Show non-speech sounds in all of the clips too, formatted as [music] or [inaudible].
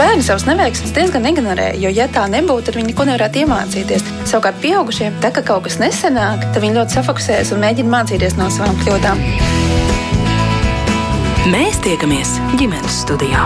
Bērni savus neveiksmes diezgan ignorē, jo, ja tā nebūtu, tad viņi neko nevarētu iemācīties. Savukārt, pieaugušie, tā kā kaut kas nesenāk, tad viņi ļoti safokusējas un mēģina mācīties no savām kļūdām. Mēs tiekamies ģimenes studijā.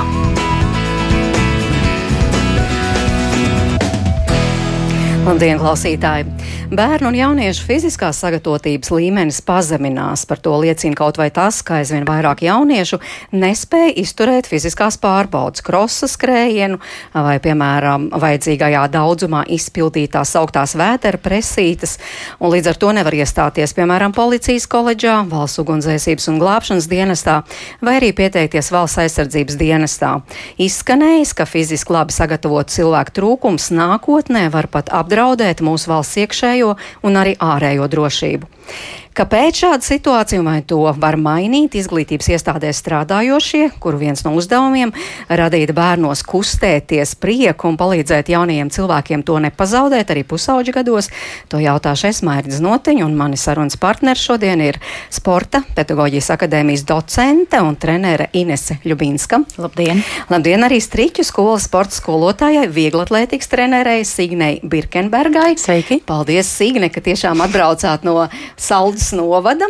Labdien, klausītāji! Bērnu un jauniešu fiziskās sagatavotības līmenis pazeminās. Par to liecina kaut vai tas, ka aizvien vairāk jauniešu nespēja izturēt fiziskās pārbaudas, krosa skrējienu vai, piemēram, vajadzīgajā daudzumā izpildītās augtās vētera presītes, un līdz ar to nevar iestāties, piemēram, policijas koledžā, valsts ugunsdzēsības un glābšanas dienestā vai arī pieteikties valsts aizsardzības dienestā. Izskanējis, ka fiziski labi sagatavotu cilvēku trūkums nākotnē var pat apdraudēt mūsu valsts iekšējo un arī ārējo drošību. Kāpēc šāda situācija vai to var mainīt izglītības iestādēs strādājošie, kuru viens no uzdevumiem radīt bērnos kustēties prieku un palīdzēt jaunajiem cilvēkiem to nepazaudēt arī pusauģa gados? To jautāšu es Mērķis Notiņu un mani sarunas partneri šodien ir Sporta pedagoģijas akadēmijas docente un trenere Inese Ļubinska. Labdien! Labdien arī Striķu skolas sporta skolotājai, vieglatlētikas trenerei Signei Birkenbergai. Sveiki! Paldies, Signe, ka tiešām atbraucāt no Saldus novada.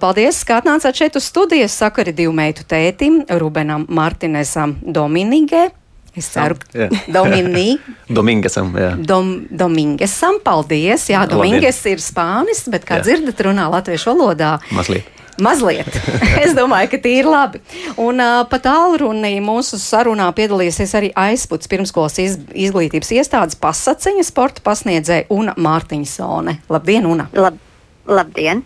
Paldies, ka atnācāt šeit uz studijas. Saku arī divu meitu tētim, Rubenam Martinesam Dominigē. Es ceru, ka [laughs] Dominī... Domingesam. Jā. Dom, Domingesam, paldies. Jā, Dominges ir spānis, bet kā jā. dzirdat, runā latviešu valodā. Mazliet. Mazliet. [laughs] es domāju, ka tie ir labi. Un uh, pat tālrunī mūsu sarunā piedalīsies arī aizputs pirmskolas iz, izglītības iestādes pasaciņa sporta pasniedzēja Una Mārtiņsone. Labdien, Una! Lab, labdien!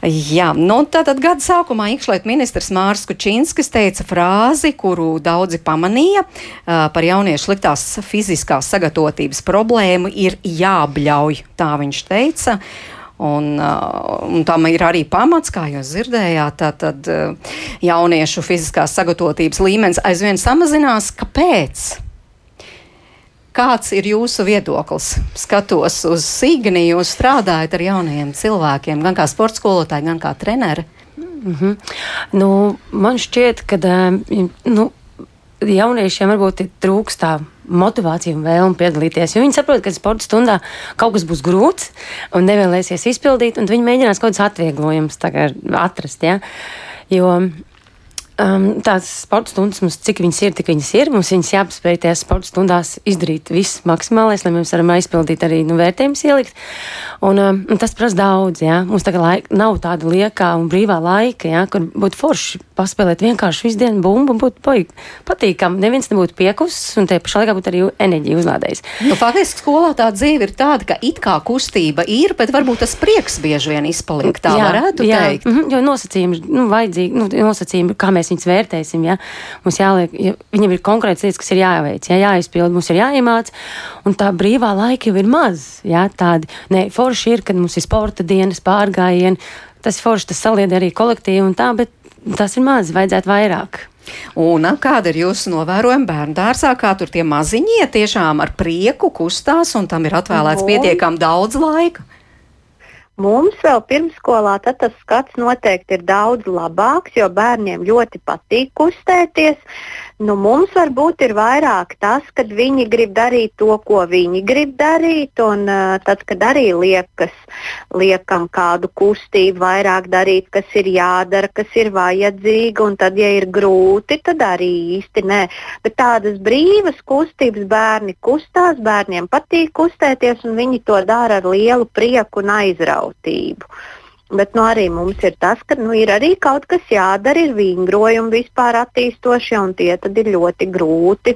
Jā, nu tātad gada sākumā iekšlietu ministrs Mārs Kučinskis teica frāzi, kuru daudzi pamanīja uh, par jauniešu sliktās fiziskās sagatavotības problēmu ir jābļauj, tā viņš teica. Un, un tam ir arī pamats, kā jūs dzirdējāt, tad uh, jauniešu fiziskās sagatavotības līmenis aizvien samazinās. Kāpēc? Kāds ir jūsu viedoklis? Skatos uz Signi, jūs strādājat ar jaunajiem cilvēkiem, gan kā sporta skolotāji, gan kā treneri. Mm -hmm. nu, man šķiet, ka nu, jauniešiem varbūt ir trūkstā motivācija un vēlme piedalīties. Viņi saprot, ka sporta stundā kaut kas būs grūts un nevēlēsies izpildīt, un viņi mēģinās kaut kādus atvieglojumus atrast. Ja? Jo um, tās sporta stundas mums, cik viņas ir, tik viņas ir. Mums viņas jāpaspēj tajās sporta stundās izdarīt viss maksimālais, lai mēs varam aizpildīt arī nu, vērtējumus ielikt. Un, um, un tas prasa daudz, jā. Mums tagad laika, nav tāda liekā un brīvā laika, jā, kur būtu forši paspēlēt vienkārši visu dienu bumbu un būtu patīkami. Neviens nebūtu piekusis un te pašā laikā būtu arī enerģija uzlādējis. Nu, faktiski skolā tā dzīve ir tāda, ka it kā kustība ir, bet varbūt tas prieks bieži vien izpaliek. Tā jā, varētu jā. teikt. Mm -hmm, jo nosacījumi, nu, vajadzīgi, nu, nosacījumi, kā mēs viņus vērtēsim. Ja? Mums jāliek, ja viņam ir konkrēts lietas, kas ir jāveic, ja? jāizpild, mums ir jāiemāc, un tā brīvā laika jau ir maz. Ja? Tādi, ne, forši ir, kad mums ir sporta dienas, pārgājieni, tas forši, tas salied arī kolektīvi un tā, bet tas ir maz, vajadzētu vairāk. Un kāda ir jūsu novērojuma bērnu dārzā, kā tur tie maziņie tiešām ar prieku kustās un tam ir atvēlēts pietiekami daudz laika? Mums vēl pirmsskolā tas skats noteikti ir daudz labāks, jo bērniem ļoti patīk kustēties. Nu, mums varbūt ir vairāk tas, ka viņi grib darīt to, ko viņi grib darīt, un uh, tad, kad arī liekas, liekam kādu kustību vairāk darīt, kas ir jādara, kas ir vajadzīga, un tad, ja ir grūti, tad arī īsti nē. Bet tādas brīvas kustības bērni kustās, bērniem patīk kustēties, un viņi to dara ar lielu prieku un aizrautību. Bet nu, arī mums ir tas, ka nu, ir arī kaut kas jādara, ir vingrojumi vispār attīstošie, un tie ir ļoti grūti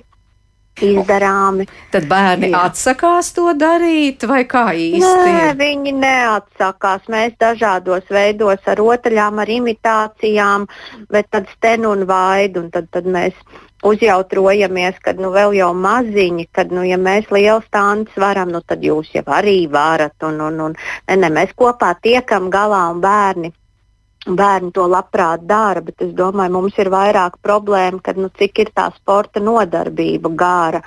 izdarāmi. Tad bērni Jā. atsakās to darīt, vai kā īsti? Nē, viņi neatsakās. Mēs dažādos veidos ar rotaļām, ar imitācijām, bet tad stenu un vaidu, un tad, tad mēs uzjautrojamies, kad nu, vēl jau maziņi, kad nu, ja mēs liels stāsts varam, nu, tad jūs jau arī varat. Un, un, un, ne, ne, mēs kopā tiekam galā un bērni. Bērni to labprāt dara, bet es domāju, mums ir vairāk problēma, kad nu, cik ir tā sporta nodarbība gāra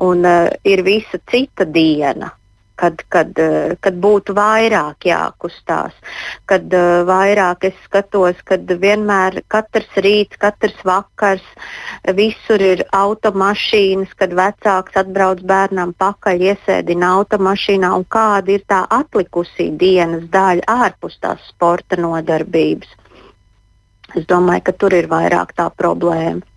un uh, ir visa cita diena kad, kad, uh, kad būtu vairāk jākustās. Kad uh, vairāk es skatos, kad vienmēr katrs rīts, katrs vakars, visur ir automašīnas, kad vecāks atbrauc bērnam pakaļ, iesēdina automašīnā un kāda ir tā atlikusī dienas daļa ārpus tās sporta nodarbības. Es domāju, ka tur ir vairāk tā problēma.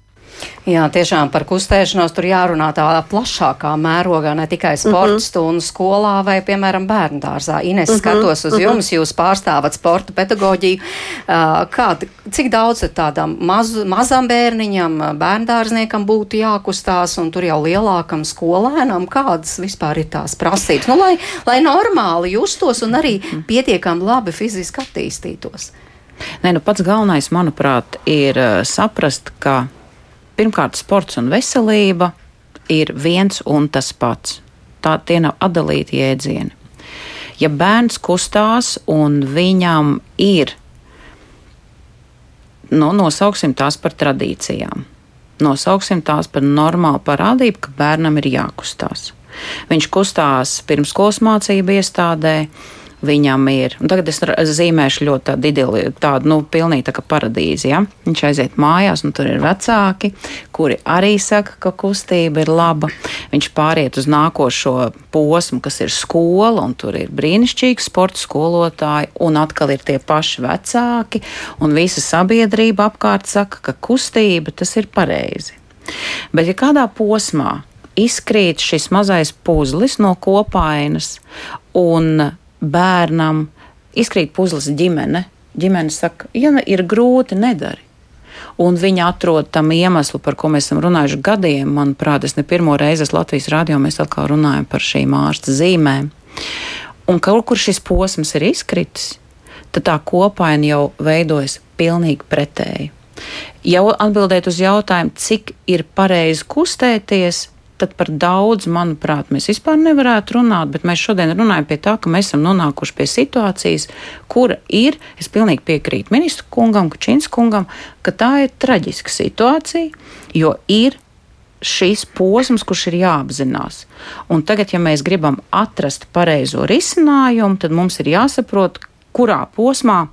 Jā, tiešām par kustēšanos tur jārunā tādā plašākā mērogā, ne tikai sporta mm -hmm. stundu skolā vai, piemēram, bērnu dārzā. Ines, mm -hmm. skatos uz jums, jūs pārstāvat sporta pedagoģiju. Kā, cik daudz tādam maz, mazam bērniņam, bērndārzniekam būtu jākustās un tur jau lielākam skolēnam? Kādas vispār ir tās prasības? Nu, lai, lai normāli justos un arī pietiekami labi fiziski attīstītos. Nē, nu pats galvenais, manuprāt, ir saprast, ka pirmkārt, sports un veselība ir viens un tas pats. Tā tie nav atdalīti jēdzieni. Ja bērns kustās un viņam ir, nu, nosauksim tās par tradīcijām, nosauksim tās par normālu parādību, ka bērnam ir jākustās. Viņš kustās pirmskolas mācību iestādē, viņam ir. Un tagad es zīmēšu ļoti tādu idili, tādu, nu, pilnīgi tā kā paradīzi, ja? Viņš aiziet mājās, un tur ir vecāki, kuri arī saka, ka kustība ir laba. Viņš pāriet uz nākošo posmu, kas ir skola, un tur ir brīnišķīgi sporta skolotāji, un atkal ir tie paši vecāki, un visa sabiedrība apkārt saka, ka kustība tas ir pareizi. Bet ja kādā posmā izkrīt šis mazais puzlis no kopainas, un bērnam izkrīt puzles ģimene. Ģimene saka, ja ir grūti, nedari. Un viņi atrod tam iemeslu, par ko mēs esam runājuši gadiem. Manuprāt, es ne pirmo reizi Latvijas rādio mēs atkal runājam par šīm ārsta zīmēm. Un kaut kur šis posms ir izkritis, tad tā kopaina jau veidojas pilnīgi pretēji. Jau atbildēt uz jautājumu, cik ir pareizi kustēties, tad par daudz, manuprāt, mēs vispār nevarētu runāt, bet mēs šodien runājam pie tā, ka mēs esam nonākuši pie situācijas, kura ir, es pilnīgi piekrītu ministru kungam, Kučins kungam, ka tā ir traģiska situācija, jo ir šīs posms, kurš ir jāapzinās. Un tagad, ja mēs gribam atrast pareizo risinājumu, tad mums ir jāsaprot, kurā posmā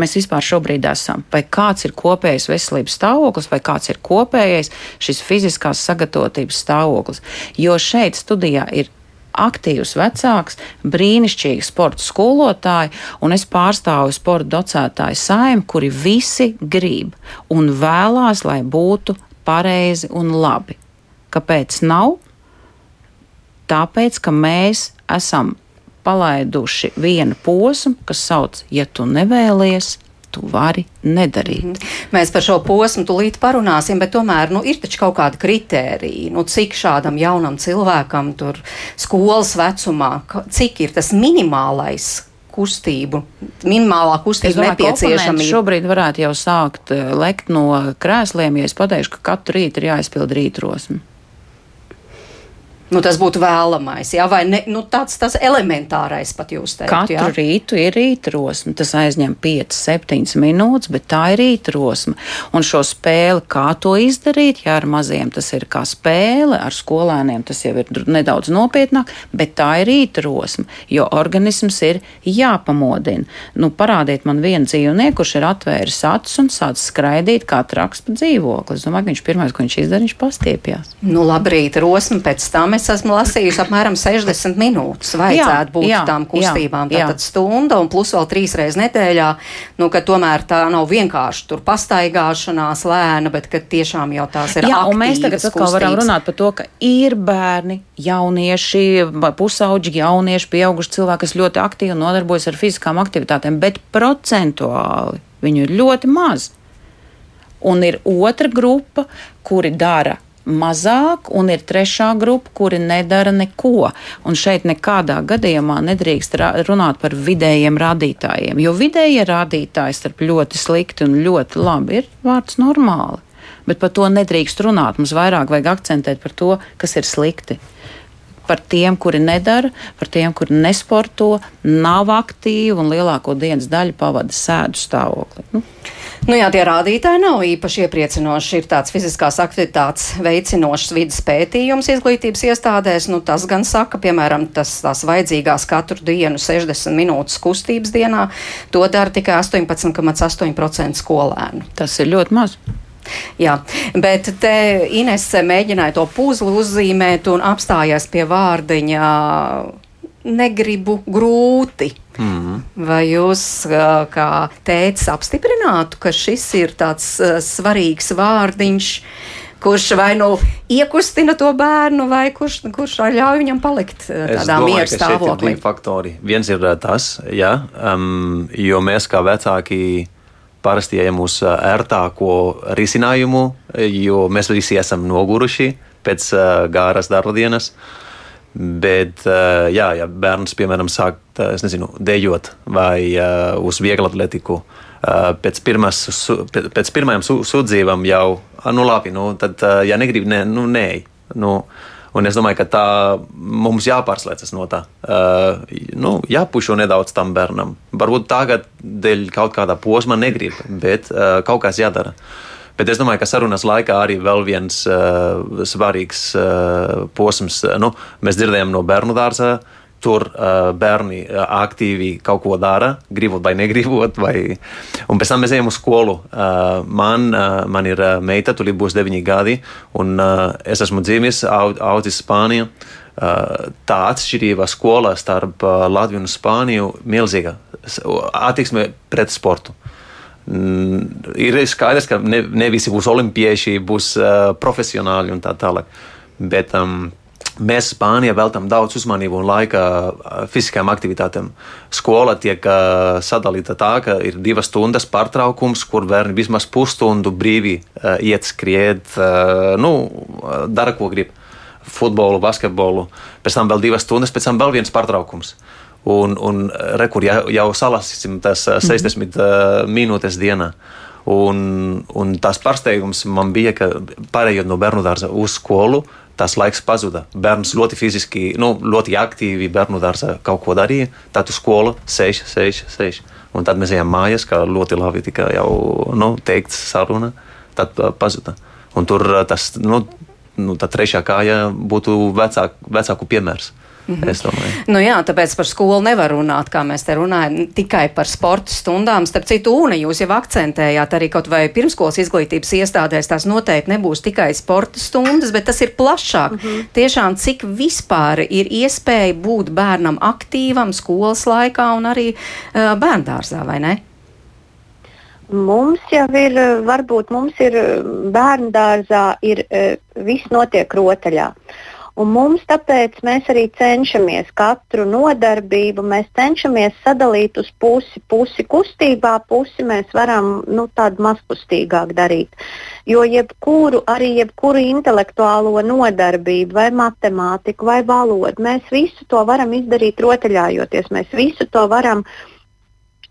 mēs vispār šobrīd esam. Vai kāds ir kopējais veselības stāvoklis, vai kāds ir kopējais šis fiziskās sagatavotības stāvoklis. Jo šeit studijā ir aktīvs vecāks, brīnišķīgi sporta skolotāji, un es pārstāvu sporta docētāju saimnu, kuri visi grib un vēlās, lai būtu pareizi un labi. Kāpēc nav? Tāpēc, ka mēs esam palaiduši vienu posmu, kas sauc, ja tu nevēlies, tu vari nedarīt. Mm -hmm. Mēs par šo posmu tūlīt parunāsim, bet tomēr nu, ir taču kaut kāda kritērija, nu, cik šādam jaunam cilvēkam tur skolas vecumā, cik ir tas minimālais. Kustību, minimālā kustība nepieciešama. Šobrīd varētu jau sākt eh, lekt no krēsliem, ja es pateikšu, ka katru rītu ir jāizpild rītrosme. Nu, tas būtu vēlamais, jā, vai ne, nu, tāds tas elementārais pat jūs teikt. Katru jā? rītu ir rītrosme. Tas aizņem 5-7 minūtes, bet tā ir rītrosme. Un šo spēli, kā to izdarīt, jā, ar maziem tas ir kā spēle, ar skolēniem tas jau ir nedaudz nopietnāk, bet tā ir rītrosme, jo organisms ir jāpamodina. Nu, parādiet man vienu dzīvnieku, kurš ir atvēris acis un sācis skraidīt kā traks pa dzīvokli. Es domāju, ka viņš pirmais, ko viņš izdarīja, viņš pastiepjās. Nu, labi, rītrosme pēc tam es esmu lasījusi apmēram 60 minūtes. Vajadzētu jā, būt jā, tām kustībām. Jā, Tātad jā. stunda un plus vēl trīs reizes nedēļā. Nu, ka tomēr tā nav vienkārši tur pastaigāšanās lēna, bet ka tiešām jau tās ir. Jā, un mēs tagad atkal varam runāt par to, ka ir bērni, jaunieši, pusauģi, jaunieši, pieauguši cilvēki, kas ļoti aktīvi nodarbojas ar fiziskām aktivitātēm, bet procentuāli viņu ir ļoti maz. Un ir otra grupa, kuri dara mazāk, un ir trešā grupa, kuri nedara neko. Un šeit nekādā gadījumā nedrīkst runāt par vidējiem rādītājiem, jo vidējie rādītāji starp ļoti slikti un ļoti labi ir vārds normāli. Bet par to nedrīkst runāt. Mums vairāk vajag akcentēt par to, kas ir slikti. par tiem, kuri nedara, par tiem, kuri nesporto, nav aktīvi un lielāko dienas daļu pavada sēdu stāvoklī. Nu. Nu jā, tie rādītāji nav īpaši iepriecinoši. Ir tāds fiziskās aktivitātes veicinošs vidas pētījums izglītības iestādēs. Nu, tas gan saka, piemēram, tas tās vajadzīgās katru dienu 60 minūtes kustības dienā. To dara tikai 18,8% skolēnu. Tas ir ļoti maz. Jā, bet te Inese mēģināja to puzli uzzīmēt un apstājās pie vārdiņa negribu grūti. Mm. Vai jūs, kā tēcis, apstiprinātu, ka šis ir tāds svarīgs vārdiņš, kurš vai nu iekustina to bērnu, vai kurš, kurš ļauj viņam palikt tādā mieru stāvoklī? Divi faktori. Viens ir tas, jā, um, jo mēs kā vecāki parasti ejam uz ērtāko risinājumu, jo mēs visi esam noguruši pēc gāras darba dienas. Bet, jā, ja bērns, piemēram, sāk nezinu, dejot vai uh, uz vieglu atletiku, uh, pēc, pirmas, pēc pirmajām sūdzībām jau, nu, labi, nu, tad, uh, ja negribi, ne, nu, nē. Nu, Un es domāju, ka tā mums jāpārslēdzas no tā. Uh, nu, jāpušo nedaudz tam bērnam. Varbūt tagad dēļ kaut kāda posma negrib, bet uh, kaut kas jādara. Bet es domāju, ka sarunas laikā arī vēl viens uh, svarīgs uh, posms. Nu, mēs dzirdējām no bērnu dārza, uh, tur uh, bērni uh, aktīvi kaut ko dara, gribot vai negribot. Vai... Un pēc tam mēs ejam uz skolu. Uh, man, uh, man ir uh, meita, tur būs 9 gadi, un uh, es esmu dzimis, aud, audzis Spānijā. Uh, tā atšķirība skolā starp uh, Latviju un Spāniju ir milzīga. Attieksme pret sportu. Mm, ir skaidrs, ka ne, ne visi būs olimpieši, būs uh, profesionāļi un tā tālāk. Bet um, Mēs Spānijā veltam daudz uzmanību un laika fiziskām aktivitātēm. Skola tiek uh, sadalīta tā, ka ir divas stundas pārtraukums, kur bērni vismaz pusstundu brīvi uh, iet, skriet, uh, nu, dara, ko grib. Futbolu, basketbolu, pēc tam vēl divas stundas, pēc tam vēl viens pārtraukums. Un, un rekur jau, jau salasīsim tas 60 mm -hmm. minūtes dienā. Un, un tas pārsteigums man bija, ka pārējot no bērnu dārza uz skolu, tas laiks pazuda. Bērns ļoti fiziski, nu, ļoti aktīvi bērnu dārzā kaut ko darīja. Tad uz skolu sēž, sēž, sēž. Un tad mēs ejam mājās, kā ļoti labi tika jau nu, teikts saruna. Tad uh, pazuda. Un tur uh, tas, nu, nu, tā trešā kāja būtu vecāk, vecāku piemērs. Mm -hmm. nu jā, tāpēc par skolu nevar runāt, kā mēs te runājam, tikai par sporta stundām. Starp citu, Una, jūs jau akcentējāt arī kaut vai pirmskolas izglītības iestādēs, tās noteikti nebūs tikai sporta stundas, bet tas ir plašāk. Mm -hmm. Tiešām, cik vispār ir iespēja būt bērnam aktīvam skolas laikā un arī uh, bērndārzā, vai ne? Mums jau ir, varbūt mums ir bērnu dārzā, ir uh, viss notiek rotaļā. Uh, Un mums tāpēc mēs arī cenšamies katru nodarbību, mēs cenšamies sadalīt uz pusi, pusi kustībā, pusi mēs varam nu, tādu mazkustīgāk darīt. Jo jebkuru, arī jebkuru intelektuālo nodarbību, vai matemātiku, vai valodu, mēs visu to varam izdarīt rotaļājoties. Mēs visu to varam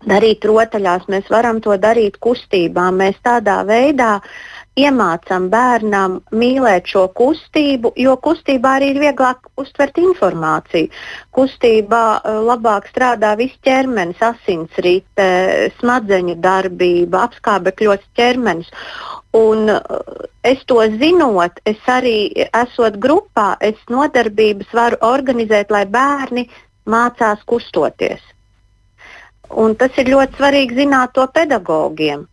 darīt rotaļās, mēs varam to darīt kustībā. Mēs tādā veidā uh, iemācām bērnam mīlēt šo kustību, jo kustībā arī ir vieglāk uztvert informāciju. Kustībā eh, labāk strādā viss ķermenis, asinsrite, smadzeņu darbība, apskābekļots ķermenis. Un eh, es to zinot, es arī esot grupā, es nodarbības varu organizēt, lai bērni mācās kustoties. Un tas ir ļoti svarīgi zināt to pedagogiem.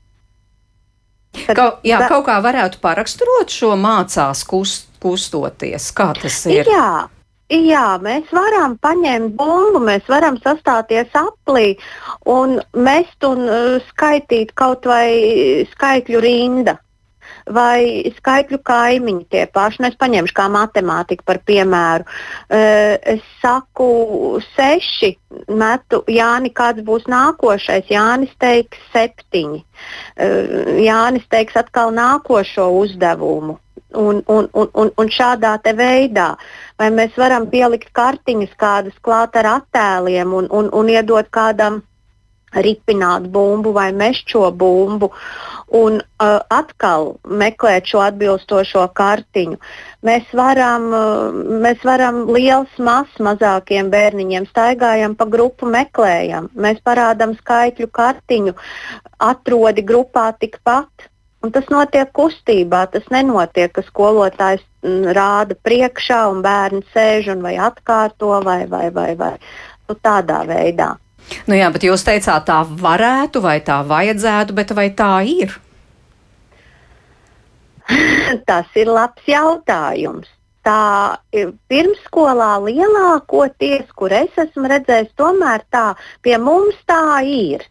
Kad, Kau, jā, kaut kā varētu paraksturot šo mācās kust, kustoties. Kā tas ir? Jā. Jā, mēs varam paņemt bumbu, mēs varam sastāties aplī un mest un uh, skaitīt kaut vai skaitļu rinda vai skaitļu kaimiņi tie paši. Nu, es paņemšu kā matemātiku par piemēru. Es saku seši, metu Jāni, kāds būs nākošais. Jānis teiks septiņi. Jānis teiks atkal nākošo uzdevumu. Un, un, un, un, un šādā veidā, vai mēs varam pielikt kartiņas kādas klāt ar attēliem un, un, un iedot kādam ripināt bumbu vai mešķo bumbu. Un uh, atkal meklēt šo atbilstošo kartiņu. Mēs varam, uh, mēs varam liels mazs mazākiem bērniņiem staigājam pa grupu, meklējam. Mēs parādām skaitļu kartiņu, atrodi grupā tikpat. Un tas notiek kustībā. Tas nenotiek, ka skolotājs m, rāda priekšā un bērns sēž un vai atkārto vai, vai, vai, vai nu, tādā veidā. Nu jā, bet jūs teicāt, tā varētu vai tā vajadzētu, bet vai tā ir? [laughs] Tas ir labs jautājums. Tā ir pirmsskolā lielākoties, kur es esmu redzējis, tomēr tā pie mums tā ir.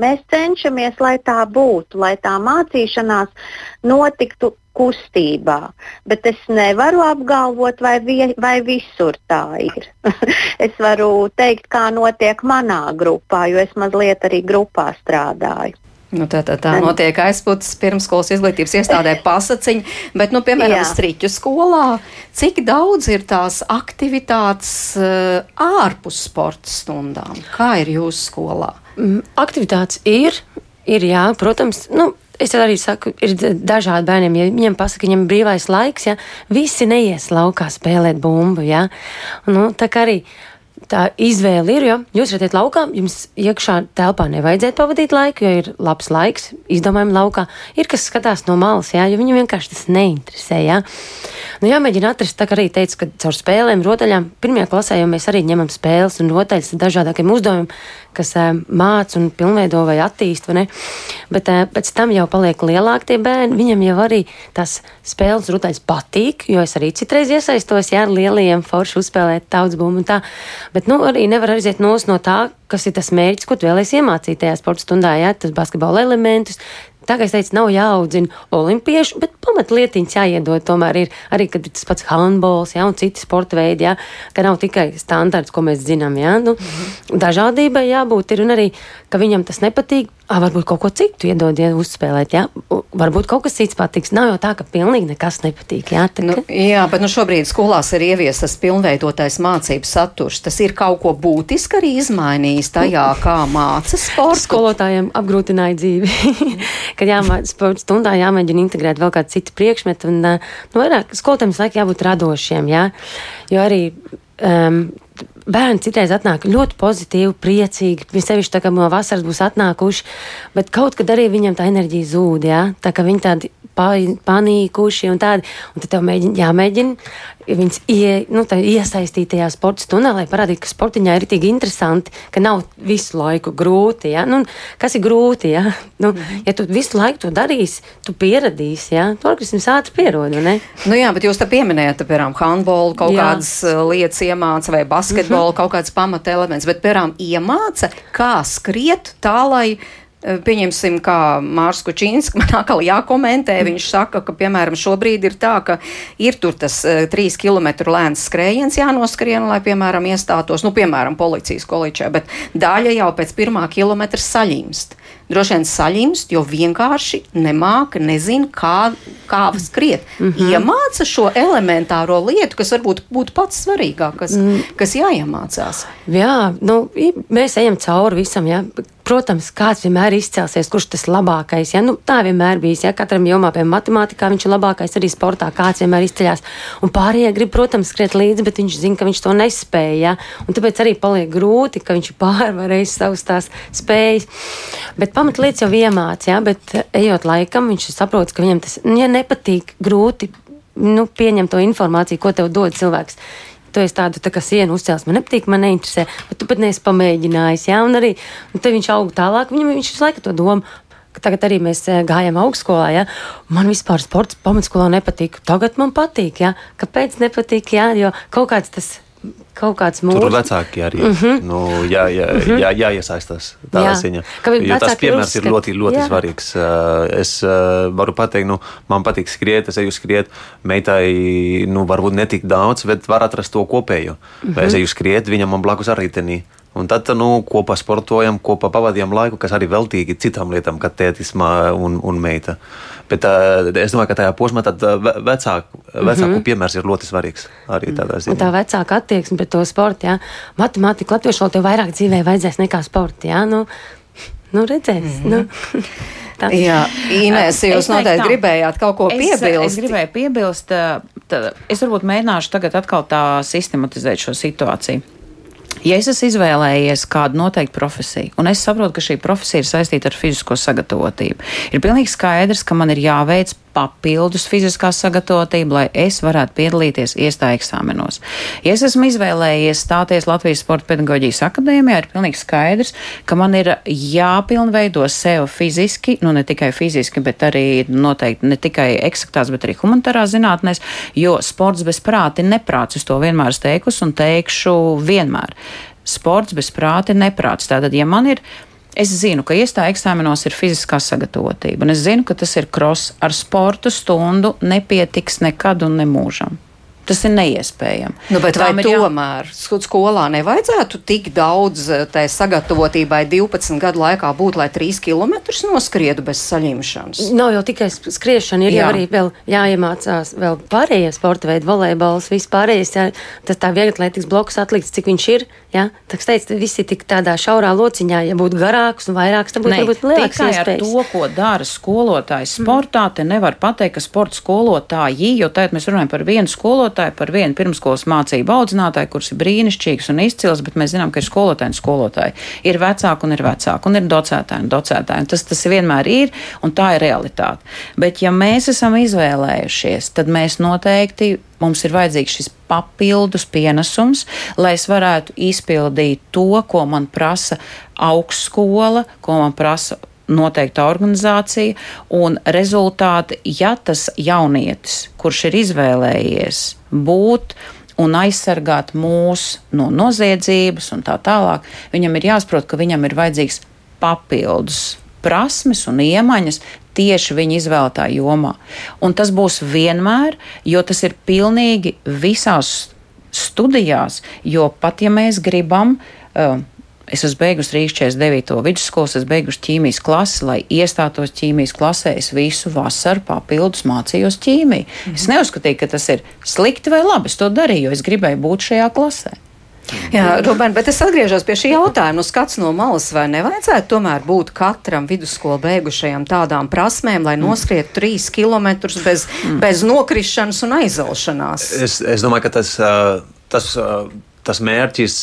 Mēs cenšamies, lai tā būtu, lai tā mācīšanās notiktu kustībā, bet es nevaru apgalvot, vai, vie, vai visur tā ir. [laughs] es varu teikt, kā notiek manā grupā, jo es mazliet arī grupā strādāju. Nu, tā, tā, tā notiek aizpūtas pirmskolas izglītības iestādē [laughs] pasaciņa, bet, nu, piemēram, Jā. Striķu skolā, cik daudz ir tās aktivitātes uh, ārpus sporta stundām? Kā ir jūsu skolā? Mm, aktivitātes ir, ir jā, protams. Nu, Es arī saku, ir dažādi bērniem, ja viņiem pasaka, viņam ir brīvais laiks, ja visi neies laukā spēlēt bumbu. Ja? Nu, tā kā arī tā izvēle ir, jo jūs redzat, laukā jums iekšā telpā nevajadzētu pavadīt laiku, jo ir labs laiks, izdomājumi laukā. Ir kas skatās no malas, jā, jo viņu vienkārši tas neinteresē. Jā. Nu, jāmēģina atrast, tā kā arī teica, ka caur spēlēm, rotaļām, pirmajā klasē jau mēs arī ņemam spēles un rotaļas dažādākiem uzdevumiem, kas uh, māca un pilnveido vai attīst, vai ne? Bet uh, pēc tam jau paliek lielāki tie bērni, viņam jau arī tās spēles rotaļas patīk, jo es arī citreiz iesaistos, jā, ar lielajiem forši uzspēlēt tautas bumbu un tā. Bet, nu, arī nevar aiziet no tā, kas ir tas mērķis, ko tu vēlēsies iemācīt tajā sporta stundā, jā, tas basketbola elementus, Tā kā es teicu, nav jāaudzina olimpiešu, bet pamatlietiņas jāiedod. Tomēr ir arī tas pats handbols, jā, un citi sporta veidi, jā, ka nav tikai standarts, ko mēs zinām. Jā, nu, -hmm. Dažādībai jābūt ir un arī, ka viņam tas nepatīk. À, varbūt kaut ko citu iedod, ja uzspēlēt. Jā. Varbūt kaut kas cits patiks. Nav jau tā, ka pilnīgi nekas nepatīk. Jā, tā, nu, jā bet nu, šobrīd skolās ir ieviestas tas pilnveidotais mācību saturs. Tas ir kaut ko būtiski arī izmainījis tajā, [laughs] kā māca sports. Skolotājiem apgrūtināja dzīvi. [laughs] kad jāmācās sporta stundā, jāmēģina integrēt vēl kādu citu priekšmetu. Un, nu, vairāk skolotājiem laikam jābūt radošiem, jā? jo arī. Um, Bērni citreiz atnāk ļoti pozitīvi, priecīgi. Viņi sevišķi tā kā no vasaras būs atnākuši, bet kaut kad arī viņam tā enerģija zūd. Ja? Tā kā viņi tādi panīkuši un tādi. Un tad tev mēģina, jāmēģina viņus ie, nu, iesaistīt tajā sporta stundā, lai parādītu, ka sportiņā ir tik interesanti, ka nav visu laiku grūti. Ja? Nu, kas ir grūti? Ja? Nu, ja tu visu laiku to darīsi, tu pieradīsi. Ja? Tu organisms ātri pierod. Ne? Nu jā, bet jūs te pieminējat, piemēram, handbolu kaut jā. kādas uh, lietas iemāca vai basketbolu, mm -hmm. kaut kāds pamata elements, bet, piemēram, iemāca, kā skriet tā, lai pieņemsim, kā Mārs Kučīns, man [laughs] atkal jākomentē, mm. viņš saka, ka, piemēram, šobrīd ir tā, ka ir tur tas uh, trīs km lēns skrējiens jānoskrien, lai, piemēram, iestātos, nu, piemēram, policijas količē, bet daļa jau pēc pirmā kilometra saļimst. Droši vien saļimst, jo vienkārši nemāka, nezina, kā, kā skriet. Mm -hmm. Iemāca šo elementāro lietu, kas varbūt būtu pats svarīgākais, mm. kas jāiemācās. Jā, nu, mēs ejam cauri visam, jā. Protams, kāds vienmēr ir izcelsies, kurš tas labākais. Ja? Nu, tā vienmēr bijis. Ja? Katram jomā, piemēram, matemātikā viņš ir labākais, arī sportā kāds vienmēr izceļas. Un pārējie grib, protams, skriet līdzi, bet viņš zina, ka viņš to nespēja. Ja? Un tāpēc arī paliek grūti, ka viņš pārvarēs savas tās spējas. Bet pamatlietas jau iemācīja, ja? bet ejot laikam, viņš saprot, ka viņam tas ja nepatīk, grūti nu, pieņemt to informāciju, ko tev dod cilvēks. Tu esi tādu tā kā sienu uzcēlis, man nepatīk, man neinteresē, bet tu pat neesi pamēģinājis. Ja? Un arī un viņš aug tālāk, viņam viņš visu laiku to domā. Tagad arī mēs eh, gājām augstskolā. Ja? Man vispār sports pamatskolā nepatīk. Tagad man patīk. Ja? Kāpēc nepatīk? Ja? Jo kaut kāds tas kaut kāds mūžs. Tur vecāki arī mm -hmm. nu, jā, jā, mm -hmm. jā, jāiesaistās tādā jā. ziņā. Jo tas piemērs ir ļoti, ļoti jā. svarīgs. Es varu pateikt, nu, man patīk skriet, es eju skriet. Meitai nu, varbūt netik daudz, bet var atrast to kopējo. Mm -hmm. Es eju skriet, viņam man blakus arī tenī. Un tad nu, kopā sportojam, kopā pavadījām laiku, kas arī veltīgi citām lietām, kā tētis un, un meita. Bet uh, es domāju, ka tajā posmā vecāku, vecāku mm -hmm. piemērs ir ļoti svarīgs arī tādā ziņā. Un tā vecāka attieksme pret to sportu, jā. Matemātika, latviešu tev vairāk dzīvē vajadzēs nekā sporta, jā. Nu, Nu, redzēs. Mm -hmm. nu. [laughs] Tā. Jā, Inês, jūs Es noteikti tā. gribējāt kaut ko Es, piebilst. es gribēju piebilst, tā, es varbūt mēģināšu tagad atkal tā sistematizēt šo situāciju. Ja es esmu izvēlējies kādu noteiktu profesiju, un es saprotu, ka šī profesija ir saistīta ar fizisko sagatavotību, ir pilnīgi skaidrs, ka man ir jāveic papildus fiziskā sagatavotība, lai es varētu piedalīties iestāju eksāmenos. Ja es esmu izvēlējies stāties Latvijas Sporta pedagoģijas akadēmijā, ir pilnīgi skaidrs, ka man ir jāpilnveido sev fiziski, nu ne tikai fiziski, bet arī noteikti ne tikai eksaktās, bet arī humanitārās zinātnēs, jo sports bez prāta ir neprāts. Es to vienmēr esmu teikusi un teikšu vienmēr. Sports bez prāta ir neprāts. Tātad, ja man ir Es zinu, ka iestāja eksāmenos ir fiziskā sagatavotība, un es zinu, ka tas ir kross ar sportu stundu nepietiks nekad un nemūžam. Tas ir neiespējami. Nu, bet vai ir jā- tomēr sk- skolā nevajadzētu tik daudz eh, tai sagatavotībai 12 gadu laikā būt, lai 3 km noskrietu bez saņemšanas? Nav jau tikai sk- skriešana, ir Jā. jau arī vēl jāiemācās vēl pārējie sporta veidi, volejbols, vispārējais. Jā, tas tā vieglatlētikas bloks atlikts, cik viņš ir. Jā, tā kā teicu, visi tik tādā šaurā lociņā, ja būtu garāks un vairāks, tad būtu varbūt lielāks tikai ar iespējas. to, ko dara skolotājs sportā, te nevar pateikt, ka sporta skolotāji, jo tagad mēs runājam par vienu skolotāju, par vienu pirmskolas mācību audzinātāju, kurš ir brīnišķīgs un izcils, bet mēs zinām, ka ir skolotāji un skolotāji. Ir vecāki un ir vecāki, un ir docētāji un docētāji. Un tas, tas vienmēr ir, un tā ir realitāte. Bet ja mēs esam izvēlējušies, tad mēs noteikti mums ir vajadzīgs šis papildus pienesums, lai es varētu izpildīt to, ko man prasa augstskola, ko man prasa noteikta organizācija, un rezultāti, ja tas jaunietis, kurš ir izvēlējies būt un aizsargāt mūs no noziedzības un tā tālāk, viņam ir jāsaprot, ka viņam ir vajadzīgs papildus prasmes un iemaņas tieši viņa izvēlētā jomā. Un tas būs vienmēr, jo tas ir pilnīgi visās studijās, jo pat ja mēs gribam. Uh, Es esmu beigusi Rīgas 49. vidusskolas, es beigusi ķīmijas klasi, lai iestātos ķīmijas klasē. Es visu vasaru papildus mācījos ķīmiju. Mm -hmm. Es neuzskatīju, ka tas ir slikti vai labi. Es to darīju, jo es gribēju būt šajā klasē. Jā, Ruben, bet es atgriežos pie šī jautājuma. Nu, skats no malas, vai nevajadzētu tomēr būt katram vidusskolu beigušajam tādām prasmēm, lai noskrietu trīs kilometrus bez, mm. bez nokrišanas un aizelšanās? Es, es domāju, ka tas, tas, tas mērķis,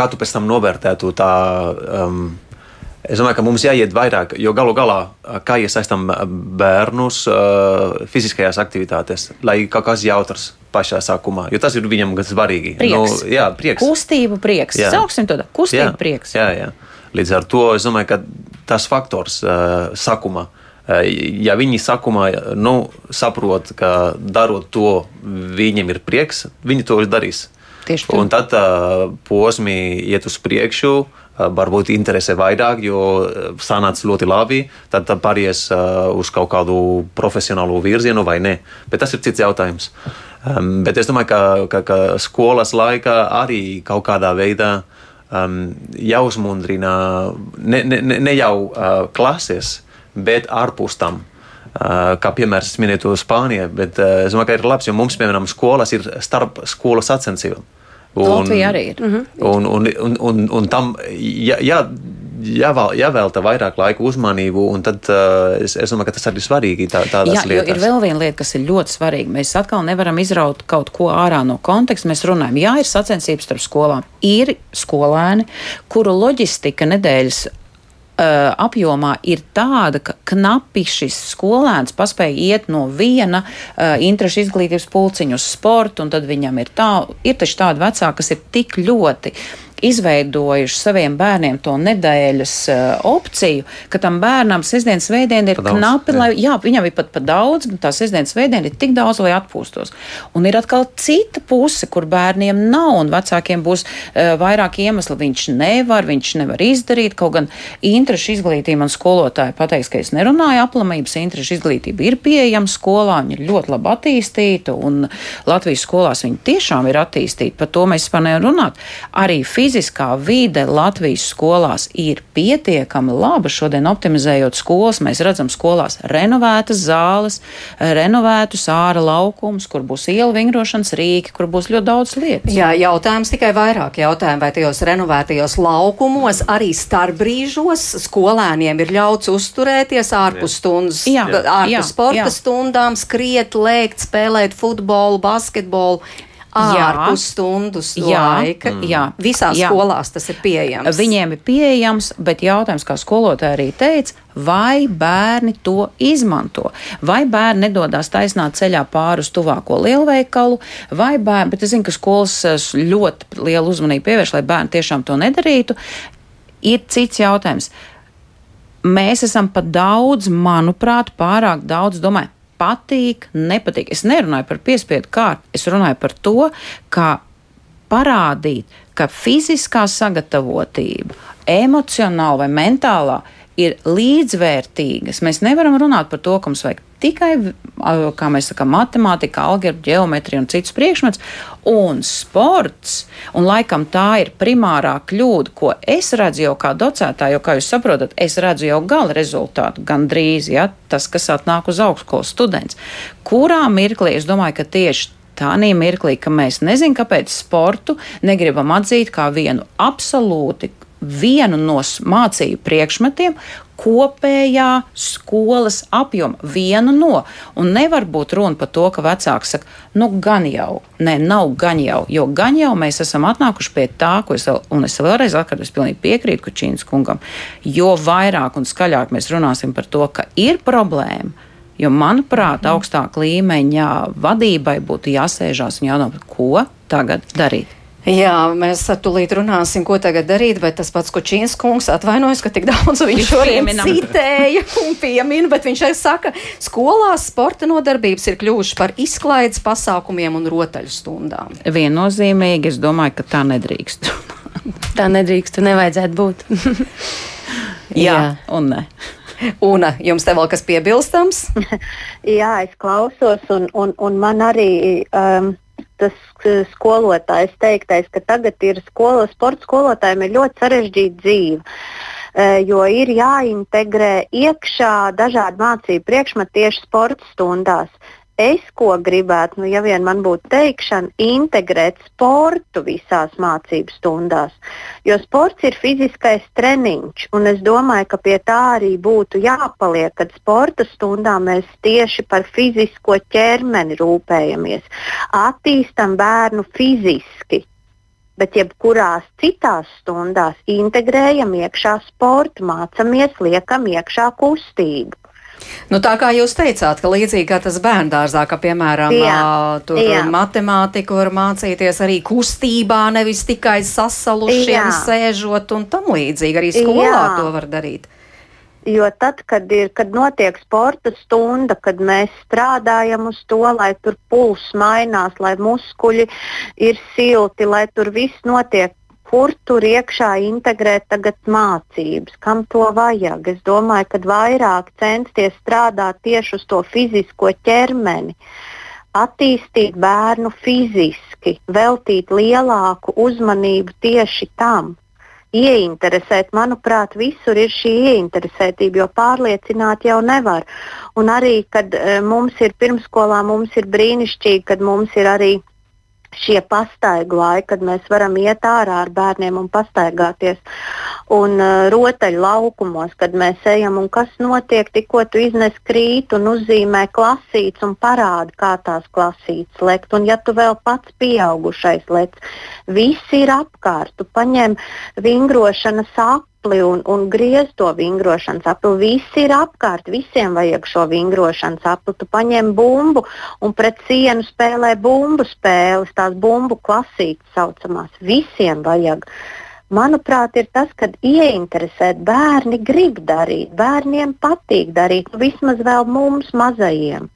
kā tu pēc tam novērtētu tā. Um, Es domāju, ka mums jāiet vairāk, jo galu galā, ā, kā iesaistām bērnus ā, fiziskajās aktivitātēs, lai kaut kas jautrs pašā sākumā, jo tas ir viņam gan svarīgi. Prieks. Nu, jā, prieks. Kustību prieks. Jā. Sauksim to tā. Kustību prieks. Jā, jā. Līdz ar to es domāju, ka tas faktors uh, sākumā. uh, Ja viņi sākumā nu, saprot, ka darot to, viņiem ir prieks, viņi to darīs. Tieši tā. Un tad uh, posmi iet uz priekšu, uh, varbūt interesē vairāk, jo sanāca ļoti labi. Tad, pāries uh, uz kaut kādu profesionālu virzienu vai nē. Bet tas ir cits jautājums. Um, bet es domāju, ka, ka, ka skolas laikā arī kaut kādā veidā um, jāuzmundrina ne, ne, ne- jau uh, klases, bet ārpus tam. Uh, kā piemērs, es minēju to Spāniju, bet uh, es domāju, ka ir labs, jo mums, piemēram, skolas ir starp skolu sacensībām. Latvija arī ir. Un, un, un, un, un tam jā, jā, jāvēl, jāvelta vairāk laika uzmanību, un tad uh, es, es domāju, ka tas arī svarīgi tā, tādās Jā, lietās. ir vēl viena lieta, kas ir ļoti svarīga. Mēs atkal nevaram izraut kaut ko ārā no konteksta. Mēs runājam, jā, ir sacensības starp skolām. Ir skolēni, kuru loģistika nedēļas uh, apjomā ir tāda, ka knapi šis skolēns paspēja iet no viena uh, interešu izglītības pulciņa uz sportu, un tad viņam ir tā, ir taču tādi vecāki, kas ir tik ļoti izveidojuši saviem bērniem to nedēļas uh, opciju, ka tam bērnam sestdienas svētdiena ir Pa daudz, knapi, jā. lai, jā, viņam ir pat pa daudz, bet tā sestdienas svētdiena ir tik daudz, lai atpūstos. Un ir atkal cita puse, kur bērniem nav, un vecākiem būs uh, vairāk iemesli. Viņš nevar, viņš nevar izdarīt, kaut gan interešu izglītība man skolotāji pateiks, ka es nerunāju aplamības, interešu izglītība ir pieejama skolā, viņa ir ļoti labi attīstīta, un Latvijas skolās viņa tiešām ir attīstīta, par to mēs vispār nevaram runāt. Arī fiziski fiziskā vide Latvijas skolās ir pietiekami laba. Šodien, optimizējot skolas, mēs redzam skolās renovētas zāles, renovētus ārā laukumus, kur būs ielu vingrošanas rīki, kur būs ļoti daudz lietas. Jā, jautājums tikai vairāk jautājumu, vai tajos renovētajos laukumos arī starpbrīžos skolēniem ir ļauts uzturēties ārpus stundas, Jā, ārpus jā, sporta jā. stundām, skriet, lēkt, spēlēt futbolu, basketbolu. Ārpus stundas Jā, laika. jā, Visās jā. skolās tas ir pieejams. Viņiem ir pieejams, bet jautājums, kā skolotāja arī teica, vai bērni to izmanto. Vai bērni nedodas taisnā ceļā pāri uz tuvāko lielveikalu, vai bērni, bet es zinu, ka skolas eh, ļoti lielu uzmanību pievērš, lai bērni tiešām to nedarītu. Ir cits jautājums. Mēs esam pa daudz, manuprāt, pārāk daudz domājam. Patīk, nepatīk. Es nerunāju par piespiedu kārtu, es runāju par to, kā parādīt, ka fiziskā sagatavotība, emocionāla vai mentālā ir līdzvērtīgas. Mēs nevaram runāt par to, ka mums vajag tikai, kā mēs sakām, matemātika, algebra, geometrija un citus priekšmets, un sports. Un laikam tā ir primārā kļūda, ko es redzu jau kā docētāja, jo, kā jūs saprotat, es redzu jau gala rezultātu gandrīz, ja tas, kas atnāk uz augstskolas students. Kurā mirklī es domāju, ka tieši tādā mirklī, ka mēs nezinām, kāpēc sportu negribam atzīt kā vienu absolūti vienu no mācību priekšmetiem kopējā skolas apjoma. Vienu no. Un nevar būt runa par to, ka vecāks saka, nu gan jau, nē, nav gan jau, jo gan jau mēs esam atnākuši pie tā, ko es, un es vēlreiz atkārtoju, es pilnīgi piekrītu Kučīnas kungam, jo vairāk un skaļāk mēs runāsim par to, ka ir problēma. Jo, manuprāt, augstāka līmeņa vadībai būtu jāsēžās un jādomā, ko tagad darīt. Jā, mēs tūlīt runāsim, ko tagad darīt, bet tas pats Kučīns kungs atvainojas, ka tik daudz viņš šodien citēja un piemina, bet viņš arī saka, skolās sporta nodarbības ir kļuvušas par izklaides pasākumiem un rotaļu stundām. Viennozīmīgi, es domāju, ka tā nedrīkst. [laughs] Tā nedrīkst, un nevajadzētu būt. [laughs] Jā, un nē. Una, jums te vēl kas piebilstams? [laughs] Jā, es klausos, un, un, un man arī um, tas eh, skolotājs teiktais, ka tagad ir skola, sporta skolotājiem ir ļoti sarežģīta dzīve. eh, Jo ir jāintegrē iekšā dažādi mācību priekšmeti tieši sporta stundās. Es ko gribētu, nu, ja vien man būtu teikšana, integrēt sportu visās mācību stundās. Jo sports ir fiziskais treniņš, un es domāju, ka pie tā arī būtu jāpaliek, kad sporta stundā mēs tieši par fizisko ķermeni rūpējamies, attīstam bērnu fiziski. Bet jebkurās citās stundās integrējam iekšā sportu, mācāmies, liekam iekšā kustību. Nu, tā kā jūs teicāt, ka līdzīgi kā tas bērngārzā, ka, piemēram, Jā, tur jā. matemātiku var mācīties arī kustībā, nevis tikai sasalušiem, Jā. sēžot un tam līdzīgi. Arī skolā Jā. to var darīt. Jo tad, kad, ir, kad notiek sporta stunda, kad mēs strādājam uz to, lai tur pulss mainās, lai muskuļi ir silti, lai tur viss notiek, kur tur iekšā integrēt tagad mācības, kam to vajag. Es domāju, ka vairāk censties strādāt tieši uz to fizisko ķermeni, attīstīt bērnu fiziski, veltīt lielāku uzmanību tieši tam ieinteresēt. Manuprāt, visur ir šī ieinteresētība, jo pārliecināt jau nevar. Un arī, kad e, mums ir pirmskolā, mums ir brīnišķīgi, kad mums ir arī šie pastaigu laiki, kad mēs varam iet ārā ar bērniem un pastaigāties. Un uh, rotaļu laukumos, kad mēs ejam un kas notiek, tikko tu iznes krīt un uzzīmē klasītes un parāda, kā tās klasītes lekt. Un ja tu vēl pats pieaugušais lec, visi ir apkārt, tu paņem vingrošanas apli un, un griez to vingrošanas apli. Visi ir apkārt, visiem vajag šo vingrošanas apli. Tu paņem bumbu un pret sienu spēlē bumbu spēles, tās bumbu klasītes saucamās. Visiem vajag. Manuprāt, ir tas, kad ieinteresēt bērni grib darīt, bērniem patīk darīt, nu, vismaz vēl mums mazajiem.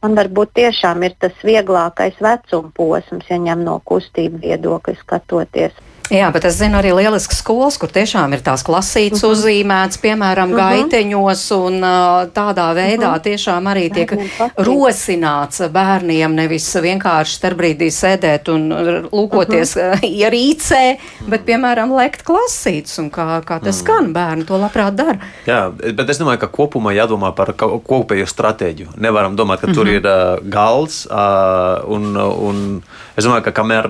Man varbūt tiešām ir tas vieglākais vecuma posms, ja ņem no kustību viedokļa skatoties. Jā, bet es zinu arī lieliskas skolas, kur tiešām ir tās klasītes uh Mhm. -huh. uzzīmētas, piemēram, uh -huh. gaiteņos, un uh, tādā veidā uh -huh. tiešām arī tiek rosināts bērniem nevis vienkārši starp brīdī sēdēt un lūkoties uh -huh. ierīcē, bet, piemēram, lekt klasītes, un kā, kā tas skan, bērni to labprāt dara. Jā, bet es domāju, ka kopumā jādomā par kopējo stratēģiju. Nevaram domāt, ka mm -hmm. tur ir uh, galds. Uh, un, un es domāju, ka kamēr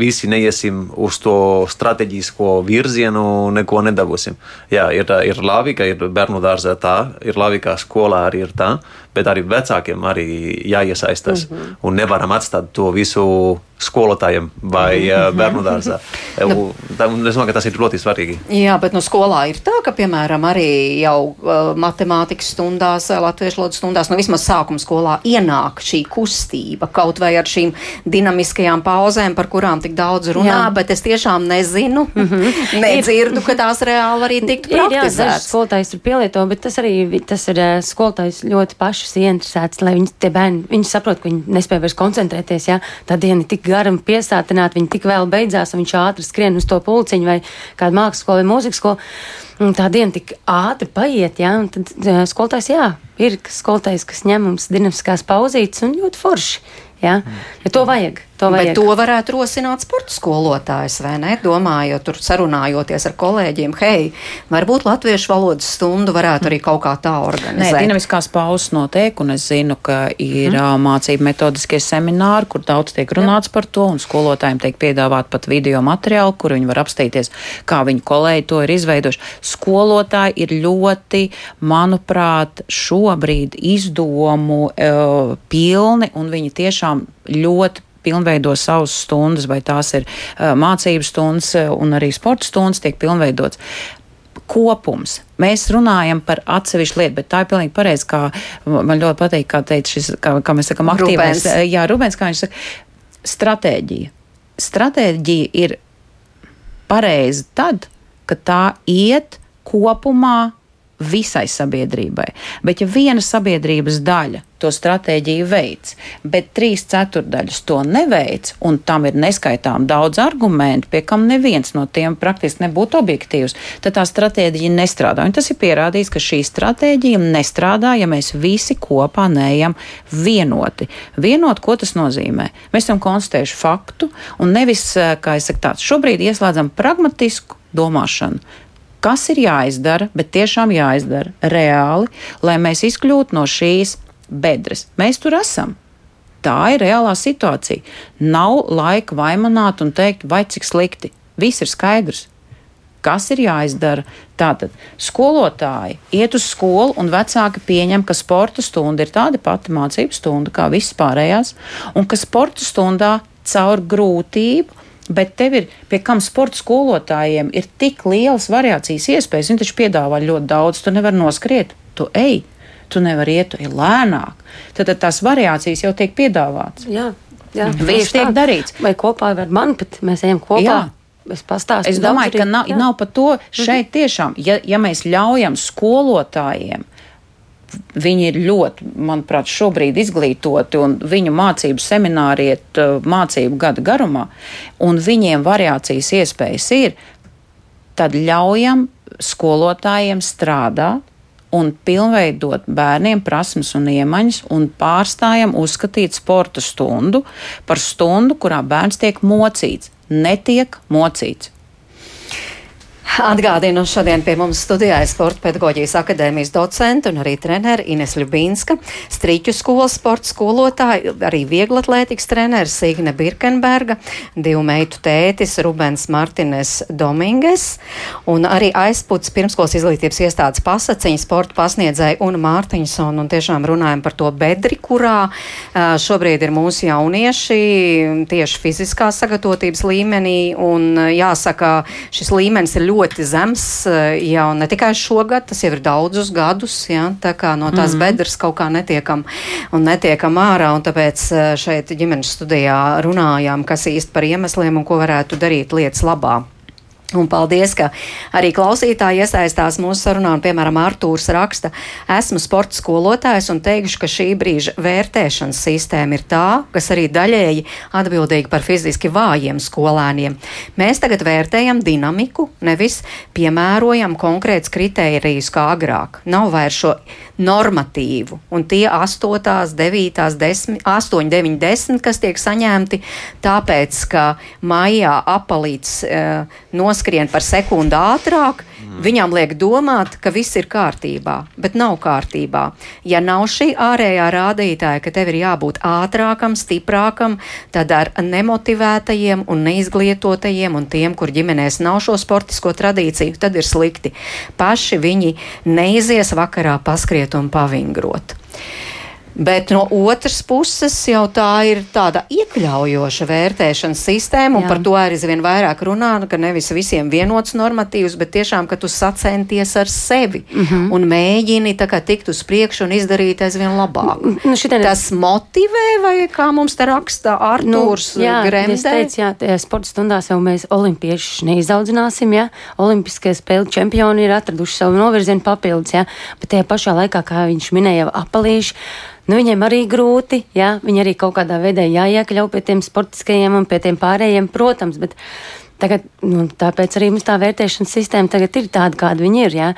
visi neiesim uz to strateģisko virzienu, neko nedabūsim. Jā, ir, ir labi, ka ir bērnu dārzā tā, ir labi, ka skolā arī ir tā, bet arī vecākiem arī jāiesaistās. Mm -hmm. Un nevaram atstāt to visu skolotājiem vai uh, bērnu dārzā. Tā- un es domāju, ka tas ir ļoti svarīgi. Jā, bet nu, skolā ir tā, ka, piemēram, arī jau uh, matemātikas stundās, latviešu valodas stundās, nu vismaz sākuma skolā ienāk šī kustība, kaut vai ar šīm dinamiskajām pauzēm, par kurām tik daudz runā, Jā. Bet es tiešām nezinu, mm -hmm. [laughs] nedzirdu, ka tās reāli arī tiktu Ir, praktizētas. skolotājs tur pielieto, bet tas arī tas ir eh, skolotājs ļoti pašas ieinteresēts, lai viņi, tie bērni, viņi saprot, ka viņi nespēja vairs koncentrēties, jā, tā diena ir tik gara un piesātināta, viņi tik vēl beidzās, un viņš ātri skrien uz to pulciņu vai kādu mākslas skolu vai mūzikas skolu. Un tā diena tik ātri paiet, jā, un tad skolotājs, jā, ir skolotājs, kas ņem mums dinamiskās pauzītes un ļoti forši, jā, ja to vajag, to vajag. Bet to varētu rosināt sporta skolotājs, vai ne? Domājot, tur sarunājoties ar kolēģiem, hei, varbūt latviešu valodas stundu varētu arī kaut kā tā Nē, organizēt. dinamiskās pauzes notiek, un es zinu, ka ir mm. mācību metodiskie semināri, kur daudz tiek runāts par to, un skolotājiem tiek piedāvāt pat video materiālu, kur viņi var apstīties, kā viņu kolēģi to ir izveidojuši. Skolotāji ir ļoti, manuprāt, šobrīd izdomu uh, pilni, un viņi tiešām ļoti pilnveido savas stundas, vai tās ir mācību stundas un arī sporta stundas tiek pilnveidots kopums. Mēs runājam par atsevišķu lietu, bet tā ir pilnīgi pareizi, kā man ļoti patīk, kā teica šis, kā, kā mēs sakam, aktīvais. Rubens. Jā, Rubens, kā viņš saka, stratēģija. Stratēģija ir pareiza tad, kad tā iet kopumā visai sabiedrībai. Bet ja viena sabiedrības daļa to stratēģiju veids, bet trīs ceturdaļas to neveic, un tam ir neskaitām daudz argumentu, pie kam neviens no tiem praktiski nebūtu objektīvs, tad tā stratēģija nestrādā. Un tas ir pierādījis, ka šī stratēģija nestrādā, ja mēs visi kopā neejam vienoti. Vienot, ko tas nozīmē? Mēs esam konstatējuši faktu, un nevis, eh, kā es saku, tāds šobrīd ieslēdzam pragmatisku domāšanu kas ir jāizdara, bet tiešām jāizdara reāli, lai mēs izkļūtu no šīs bedres. Mēs tur esam. Tā ir reālā situācija. Nav laika vaimanāt un teikt, vai cik slikti. Viss ir skaidrs. Kas ir jāizdara? Tātad skolotāji iet uz skolu, un vecāki pieņem, ka sporta stunda ir tāda pati mācību stunda kā visas pārējās, un ka sporta stundā caur grūtību Bet tev ir, pie kam sporta skolotājiem ir tik lielas variācijas iespējas, viņi taču piedāvā ļoti daudz, tu nevari noskriet, tu ej, tu nevari iet, tu ej lēnāk. Tad, tad tās variācijas jau tiek piedāvātas. Jā, jā Viss tieši tiek tā. darīts. Vai kopā ar mani, bet mēs ejam kopā. Jā. Es. Es domāju, ka nav, nav par to šeit tiešām, ja, ja mēs ļaujam skolotājiem. Viņi ir ļoti, manuprāt, šobrīd izglītoti, un viņu mācību semināri iet uh, mācību gada garumā, un viņiem variācijas iespējas ir, tad ļaujam skolotājiem strādāt un pilnveidot bērniem prasmes un iemaņas, un pārstājam uzskatīt sporta stundu par stundu, kurā bērns tiek mocīts. Netiek mocīts. Atgādinu, šodien pie mums studijā ir Sporta pedagoģijas akadēmijas docente un arī trenere Ines Ljubinska, Strīķu skolas sporta skolotāja, arī vieglatlētikas treneris Signe Birkenberga, divu meitu tētis Rubens Martines Dominges un arī aizputs pirmskolas izglītības iestādes pasaciņa sporta pasniedzēja un Mārtiņson. Un tiešām runājam par to bedri, kurā šobrīd ir mūsu jaunieši tieši fiziskās sagatavotības līmenī. Un jāsaka, šis līmenis ir ļoti zems ā, jau ne tikai šogad, tas jau ir daudzus gadus. Ja, tā kā no tās mm -hmm. bedres kaut kā netiekam un netiekam ārā. Un tāpēc ā, šeit ģimenes studijā runājām, kas īsti par iemesliem un ko varētu darīt lietas labā. Un paldies, ka arī klausītāji iesaistās mūsu sarunā. Un, piemēram, Artūrs raksta, esmu sporta skolotājs un teikšu, ka šī brīža vērtēšanas sistēma ir tā, kas arī daļēji atbildīga par fiziski vājiem skolēniem. Mēs tagad vērtējam dinamiku, nevis piemērojam konkrēts kritērijus kā agrāk. Nav vairs šo normatīvu, un tie 8, 9, 10, 8, 9, 10, kas tiek saņemti, tāpēc, ka maijā apalīts e, noskrien par sekundi ātrāk, mm. viņam liek domāt, ka viss ir kārtībā, bet nav kārtībā. Ja nav šī ārējā rādītāja, ka tev ir jābūt ātrākam, stiprākam, tad ar nemotivētajiem un neizglītotajiem un tiem, kur ģimenēs nav šo sportisko tradīciju, tad ir slikti. Paši viņi neizies vakarā paskriet un pavingrot. Bet no otras puses jau tā ir tāda iekļaujoša vērtēšanas sistēma, un Jā. par to arī vien vairāk runā, ka nevis visiem vienots normatīvs, bet tiešām, ka tu sacenties ar sevi mm -hmm. un mēģini tā kā tikt uz priekšu un izdarīt aizvien labāk. Nu, šitien... Tas motivē, vai kā mums te raksta Artūrs nu, jā, Gremdē? Es teicu, jā, sporta stundās jau mēs olimpiešus neizaudzināsim, jā, olimpiskie spēļu čempioni ir atraduši savu novirzienu papildus, jā, bet tajā pašā laikā, kā viņš minēja, apalīši, Nu, viņiem arī grūti, jā, viņi arī kaut kādā veidā jāiekļau pie tiem sportiskajiem un pie tiem pārējiem, protams, bet Tagad, nu, tāpēc arī mums tā vērtēšanas sistēma tagad ir tāda, kāda viņa ir. Jā.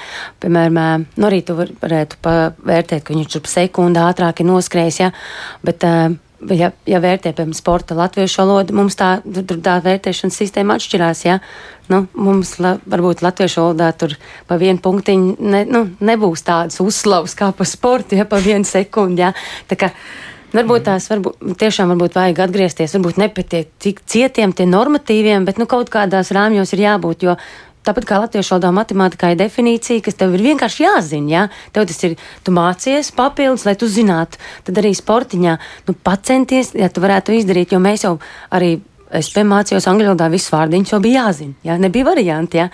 Piemēram, no rīta var, varētu vērtēt, ka viņš tur sekundi ātrāk ir noskrējis, jā, bet uh, ja, ja vērtē, piemēram, sporta latviešu valodu, mums tā, tur tā vērtēšanas sistēma atšķirās. Ja? Nu, mums la, varbūt latviešu valodā tur pa vienu punktiņu ne, nu, nebūs tādas uzslavas kā pa sportu, ja pa vienu sekundi. Ja? Tā kā, Varbūt tās varbūt, tiešām varbūt vajag atgriezties, varbūt nepatiek tik cietiem, tie normatīviem, bet nu, kaut kādās rāmjos ir jābūt, jo Tāpat kā latviešu valodā matemātikā ir definīcija, kas tev ir vienkārši jāzina. Ja? Tev tas ir, tu mācies papildus, lai tu zinātu. Tad arī sportiņā nu, pacenties, ja tu varētu izdarīt, jo mēs jau arī es mācījos angļu valodā, visas vārdiņas jau bija jāzina. Jā, nebija varianti. Jā.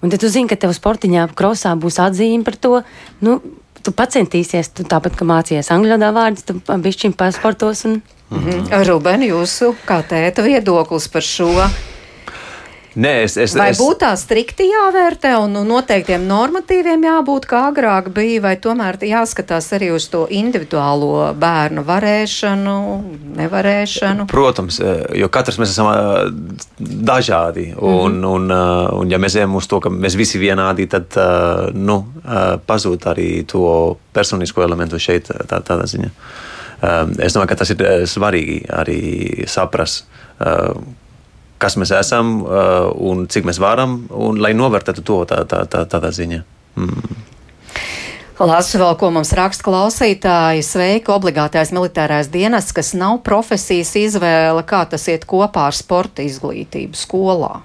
Un tad tu zini, ka tev sportiņā, krosā būs atzīme par to. Nu, tu pacentīsies, tu tāpat kā mācījies angļu valodā vārdus, tu bišķiņ pasportos. Un... Mm -hmm. Ruben, jūsu kā tēta viedoklis par šo? Nē, es, es, vai es... būtu tā strikti jāvērtē un noteiktiem normatīviem jābūt, kā agrāk bija, vai tomēr jāskatās arī uz to individuālo bērnu varēšanu, nevarēšanu? Protams, eh, jo katrs mēs esam eh, dažādi, un, mm -hmm. un, un, un ja mēs ejam uz to, ka mēs visi vienādi, tad nu, pazūd arī to personisko elementu šeit tā, tādā ziņā. Es domāju, ka tas ir svarīgi arī saprast kas mēs esam uh, un cik mēs varam, un lai novērtētu to tā, tā, tā, tādā ziņā. Mm. Lasu vēl, ko mums raksta klausītāji. Sveiki, obligātais militārais dienests, kas nav profesijas izvēle, kā tas iet kopā ar sporta izglītību skolā.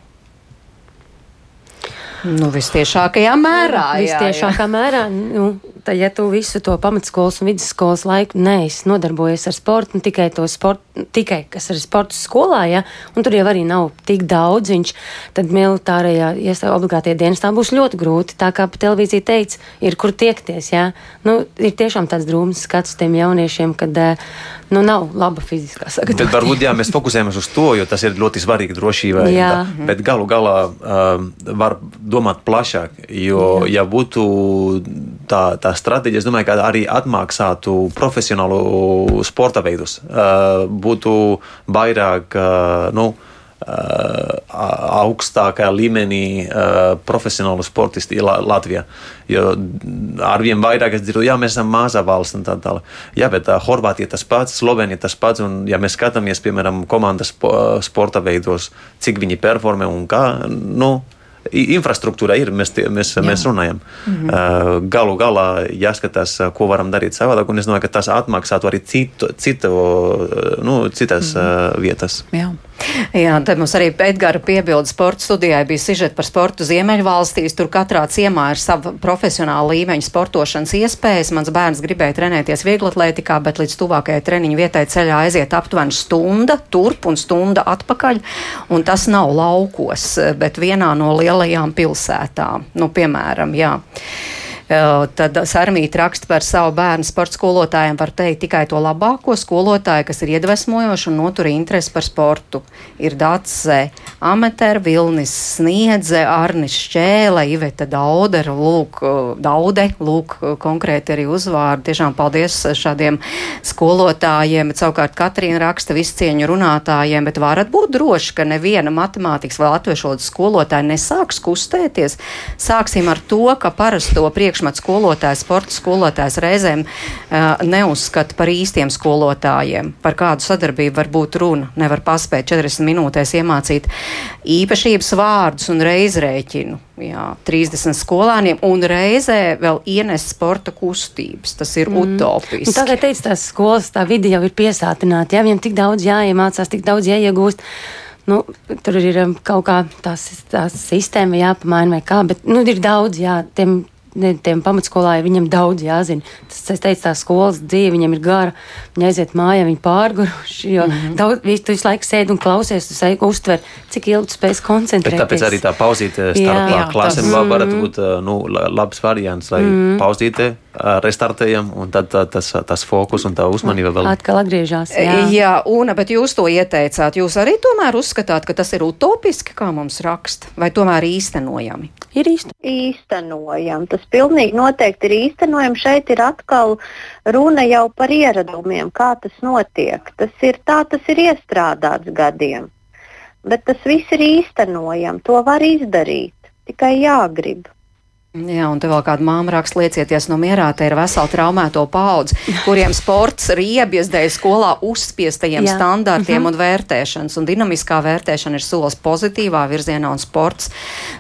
Nu, vistiešākajā mērā. Nu, vistiešākā jā, jā. mērā. Nu, tad, ja tu visu to pamatskolas un vidusskolas laiku neesi nodarbojies ar sportu, tikai to sportu, tikai kas ir sports skolā, ja, un tur jau arī nav tik daudz, viņš, tad militārajā iestā obligātie dienestā būs ļoti grūti. Tā kā pa televīzija teica, ir kur tiekties, ja. Nu, ir tiešām tāds drūms skats tiem jauniešiem, kad uh, nu, nav laba fiziskā sagatavotība. Tad varbūt jā, mēs fokusējamies uz to, jo tas ir ļoti svarīgi drošībai. Bet galu galā um, var domāt plašāk. Jo, jā. ja būtu tā, tā stratēģija, es domāju, ka arī atmaksātu profesionālu sporta veidus. Uh, būtu vairāk. Uh, nu, Uh, augstākajā līmenī profesionālu sportistu Latvijā. Jo arvien vairāk es dzirdu, jā, mēs esam maza valsts un tā tālāk. Jā, bet uh, Horvātija tas pats, Slovenija tas pats. Un, ja mēs skatāmies, piemēram, komandas sporta veidos, cik viņi performē un kā, nu, infrastruktūra ir, mēs, mēs, Jā. mēs runājam. Mm -hmm. Galu galā jāskatās, ko varam darīt savādāk, un es domāju, ka tas atmaksātu arī citu, citu, nu, citas mm -hmm. vietas. Jā. Jā, te mums arī Edgara piebilda sporta studijai bija sižet par sportu Ziemeļvalstīs. Tur katrā ciemā ir sava profesionāla līmeņa sportošanas iespējas. Mans bērns gribēja trenēties vieglatlētikā, bet līdz tuvākajai treniņu vietai ceļā aiziet aptuveni stunda turp un stunda atpakaļ. Un tas nav laukos, bet vienā no lielajām pilsētām. Nu, piemēram, jā. Tad Sarmīta raksta par savu bērnu sporta skolotājiem. Var teikt tikai to labāko skolotāju, kas ir iedvesmojoši un notur interesi par sportu. Ir Dace, Ametera, Vilnis Sniedze, Arnis Šķēle, Iveta Daudera, lūk, Daude, lūk, konkrēti arī uzvārdi. Tiešām paldies šādiem skolotājiem, savukārt Katrīna raksta viscieņu runātājiem, bet varat būt droši, ka neviena matemātikas vai latviešu valodas skolotāja nesāks kustēties. Sāksim ar to, ka parasto priekšmetu skolotājs, sporta skolotājs reizēm uh, neuzskata par īstiem skolotājiem. Par kādu sadarbību var būt runa. Nevar paspēt 40 minūtēs iemācīt īpašības vārdus un reizrēķinu. Jā, 30 skolāniem un reizē vēl ienest sporta kustības. Tas ir mm. utopiski. Tā kā teica, tās skolas, tā vidi jau ir piesātināta. Jā, viņiem tik daudz jāiemācās, tik daudz jāiegūst. Nu, tur ir um, kaut kā tās sistēma jāpamaina vai kā, bet nu, ir daudz, jā, tiem tiem pamatskolājiem viņam daudz jāzina. Tas, es teicu, tā skolas dzīve viņam ir gara. Viņi aiziet mājā, viņi pārguruši. Jo mm -hmm. daudz, viņš tu visu laiku sēdi un klausies, tu sēdi uztver, cik ilgi tu spēsi koncentrēties. Bet tāpēc arī tā pauzīte starp jā, klasēm tas, varētu mm -hmm. būt nu, labs variants, lai mm -hmm. pauzīte restartējam, un tad tā, tas, tas fokus un tā uzmanība vēl atkal atgriežas. Jā. jā, Una, bet jūs to ieteicāt. Jūs arī tomēr uzskatāt, ka tas ir utopiski, kā mums raksta, vai tomēr īstenojami? Ir īsten. īstenojami. Tas pilnīgi noteikti ir īstenojami. Šeit ir atkal runa jau par ieradumiem, kā tas notiek. Tas ir tā, tas ir iestrādāts gadiem. Bet tas viss ir īstenojami. To var izdarīt. Tikai jāgrib. Jā, un te vēl kāda māma raksta, liecieties no mierā, te ir vesela traumēto paudze, kuriem sports riebjas dēļ skolā uzspiestajiem Jā. standartiem uh mhm. -huh. un vērtēšanas, un dinamiskā vērtēšana ir solis pozitīvā virzienā, un sports,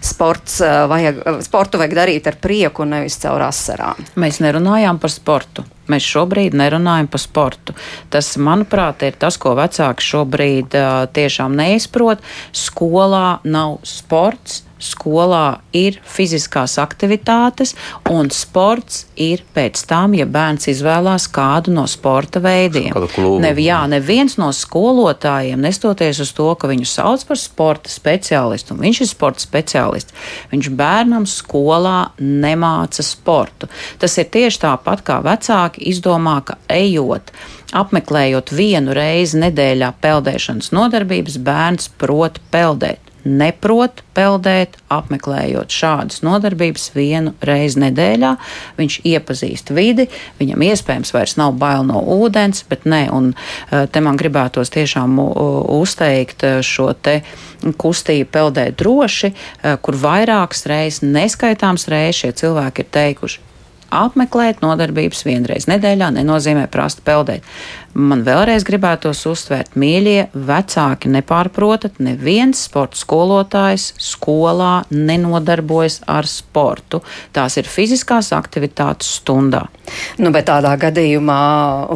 sports uh, vajag, sportu vajag darīt ar prieku un nevis caur asarām. Mēs nerunājām par sportu. Mēs šobrīd nerunājam par sportu. Tas, manuprāt, ir tas, ko vecāki šobrīd uh, tiešām neizprot. Skolā nav sports, skolā ir fiziskās aktivitātes, un sports ir pēc tam, ja bērns izvēlās kādu no sporta veidiem. Ne, jā, neviens no skolotājiem, nestoties uz to, ka viņu sauc par sporta speciālistu, un viņš ir sporta speciālists, viņš bērnam skolā nemāca sportu. Tas ir tieši tāpat kā vecāki izdomā, ka ejot apmeklējot vienu reizi nedēļā peldēšanas nodarbības, bērns prot peldēt neprot peldēt, apmeklējot šādas nodarbības vienu reizi nedēļā. Viņš iepazīst vidi, viņam iespējams vairs nav bail no ūdens, bet nē, un eh, te man gribētos tiešām uzteikt eh, šo te kustību peldēt droši, eh, kur vairākas reizes, neskaitāms reizes šie cilvēki ir teikuši, apmeklēt nodarbības vienreiz nedēļā nenozīmē prast peldēt. Man vēlreiz gribētos uzsvērt, mīļie vecāki, nepārprotat, neviens sporta skolotājs skolā nenodarbojas ar sportu. Tās ir fiziskās aktivitātes stundā. Nu, bet tādā gadījumā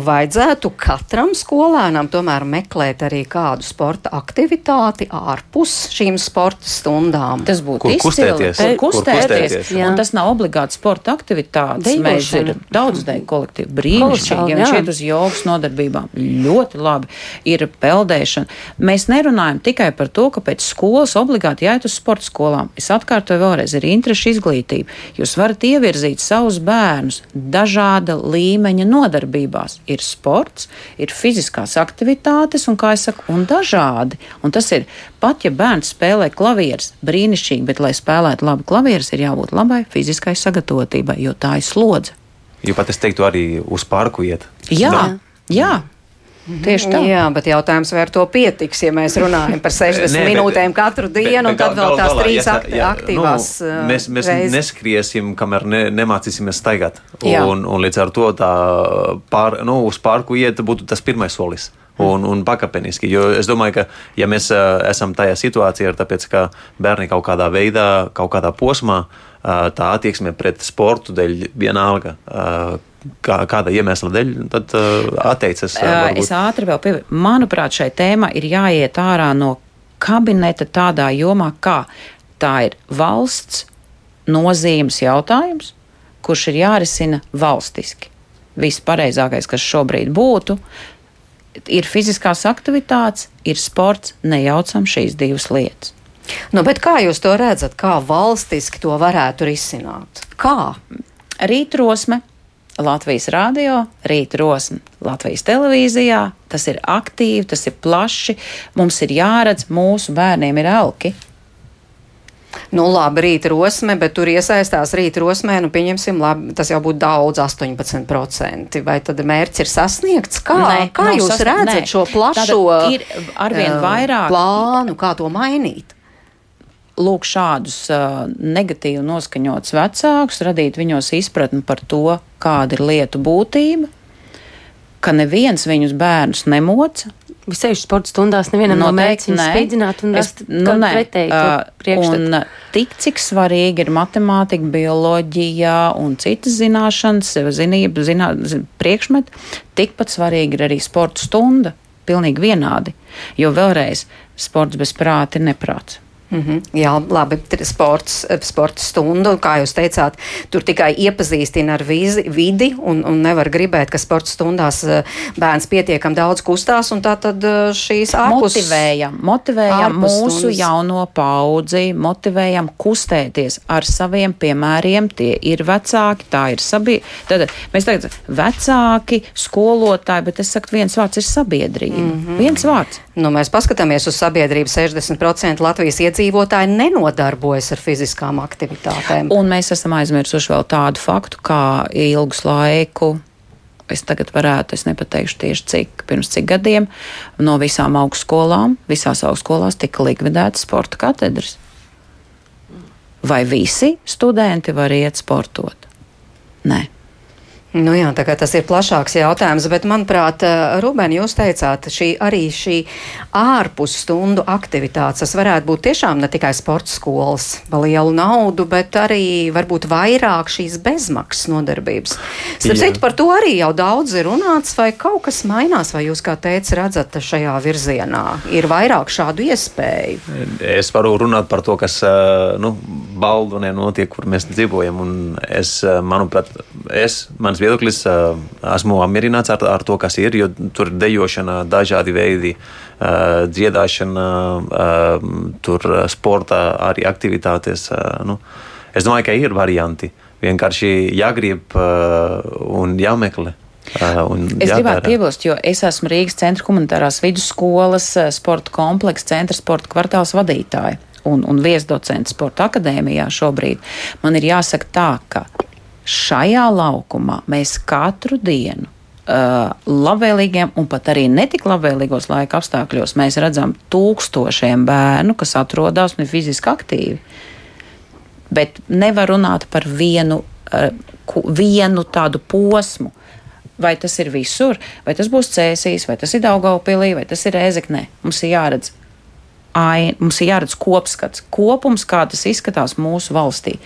vajadzētu katram skolēnam tomēr meklēt arī kādu sporta aktivitāti ārpus šīm sporta stundām. Tas būtu izcili. Kur kustēties. Kur kustēties. Un tas nav obligāti sporta aktivitātes. Mēs ir daudz dēļ kolektīvi brīnišķīgi. Viņš iet uz jogas nodarbību attiecībām. Ļoti labi ir peldēšana. Mēs nerunājam tikai par to, ka pēc skolas obligāti jāiet uz sporta skolām. Es atkārtoju vēlreiz, ir interešu izglītība. Jūs varat ievirzīt savus bērnus dažāda līmeņa nodarbībās. Ir sports, ir fiziskās aktivitātes un, kā es saku, un dažādi. Un tas ir pat, ja bērns spēlē klavierus, brīnišķīgi, bet, lai spēlētu labi klavierus, ir jābūt labai fiziskai sagatavotībai, jo tā ir slodze. Jo pat es teiktu, arī uz parku iet. Jā. Jā. Jā. Tieši tā. Jā, bet jautājums, vai ar to pietiks, ja mēs runājam par [laughs] 60 Nē, minūtēm katru dienu, bet, un tad vēl tās galā, trīs ja tā, ja, aktīvās. Nu, uh, mēs mēs reiz. neskriesim, kamēr ne, nemācīsimies staigāt. Un, un līdz ar to tā pār, nu, uz parku iet būtu tas pirmais solis. Un, un pakāpeniski. Jo es domāju, ka, ja mēs uh, esam tajā situācijā, ir tāpēc, ka bērni kaut kādā veidā, kaut kādā posmā, uh, tā attieksme pret sportu dēļ vienalga. Uh, kā, kāda iemesla dēļ tad, uh, atteicas. Uh, es ātri vēl pievienoju. Manuprāt, šai tēmai ir jāiet ārā no kabineta tādā jomā, kā tā ir valsts nozīmes jautājums, kurš ir jārisina valstiski. Viss pareizākais, kas šobrīd būtu, ir fiziskās aktivitātes, ir sports, nejaucam šīs divas lietas. Nu, kā jūs to redzat, kā valstiski to varētu risināt? Kā? rītrosme. Latvijas rādio, rīta rosme, Latvijas televīzijā. Tas ir aktīvi, tas ir plaši. Mums ir jāredz, mūsu bērniem ir elki. Nu, labi, rīta rosme, bet tur iesaistās rīta rosmē, nu, pieņemsim, labi, tas jau būtu daudz, 18%. Vai tad mērķis ir sasniegts? Kā, Nē, kā jūs sas- redzat nē. šo plašo Tātad ir arvien eh, vairāk- plānu, kā to mainīt? Lūk, šādus uh, negatīvi noskaņotus vecākus, radīt viņos izpratni par to, kāda ir lietu būtība, ka neviens viņus bērnus nemoca. Visēžu sporta stundās nevienam mērķis viņu spīdzināt un rast nu, ā, priekšstatu. un tik, cik svarīgi ir matemātika, bioloģija un citas zināšanas, zinība, zinā, zi- priekšmeti, tikpat svarīgi ir arī sporta stunda. Pilnīgi vienādi. Jo vēlreiz, sports bez prāta ir neprāts. Mm -hmm. Jā, labi, sports, eh, sporta stundu, kā jūs teicāt, tur tikai iepazīstina ar vizi, vidi un, un nevar gribēt, ka sporta stundās eh, bērns pietiekam daudz kustās un tā tad eh, šīs ārpus. Motivējam, motivējam mūsu stundas. jauno paudzi, motivējam kustēties ar saviem piemēriem. Tie ir vecāki, tā ir sabiedrība. Tad mēs tagad vecāki, skolotāji, bet es saku, viens vārds ir sabiedrība. Mm. -hmm. Viens vārds. Nu, mēs paskatāmies uz sabiedrību. 60% Latvijas iedzīvotāji nenodarbojas ar fiziskām aktivitātēm. Un mēs esam aizmirsuši vēl tādu faktu, kā ilgus laiku. Es tagad varētu, es nepateikšu tieši cik, pirms cik gadiem, no visām augstskolām, visās augstskolās tika likvidētas sporta katedras. Vai visi studenti var iet sportot? Nē. Nu jā, tā kā tas ir plašāks jautājums, bet, manuprāt, Rubēn, jūs teicāt, šī arī šī ārpus stundu aktivitātes, varētu būt tiešām ne tikai sporta skolas par lielu naudu, bet arī varbūt vairāk šīs bezmaksas nodarbības. Starp citu, par to arī jau daudz ir runāts, vai kaut kas mainās, vai jūs, kā teicat, redzat šajā virzienā? Ir vairāk šādu iespēju. Es varu runāt par to, kas ā, nu, Baldonē notiek, kur mēs dzīvojam. un Es, ā, manuprāt, es, mans viedoklis, ā, esmu apmierināts ar, ar to, kas ir, jo tur ir dejošana, dažādi veidi, dziedāšana, tur sporta arī aktivitātes. Nu, es domāju, ka ir varianti. Vienkārši jāgrib un jāmeklē. un Es jādara. gribētu piebilst, jo es esmu Rīgas centra humanitārās vidusskolas sporta kompleksa centra sporta kvartāls vadītāja un, un viesdocents sporta akadēmijā šobrīd. Man ir jāsaka tā, ka šajā laukumā mēs katru dienu. Uh, labvēlīgiem un pat arī netik labvēlīgos laika apstākļos mēs redzam tūkstošiem bērnu, kas atrodas ir fiziski aktīvi. Bet nevar runāt par vienu, uh, ku- vienu tādu posmu. Vai tas ir visur, vai tas būs Cēsīs, vai tas ir Daugaupilī, vai tas ir Ēzeknē. Mums ir jāredz, ai, mums ir jāredz kopskats, kopums, kā tas izskatās mūsu valstī.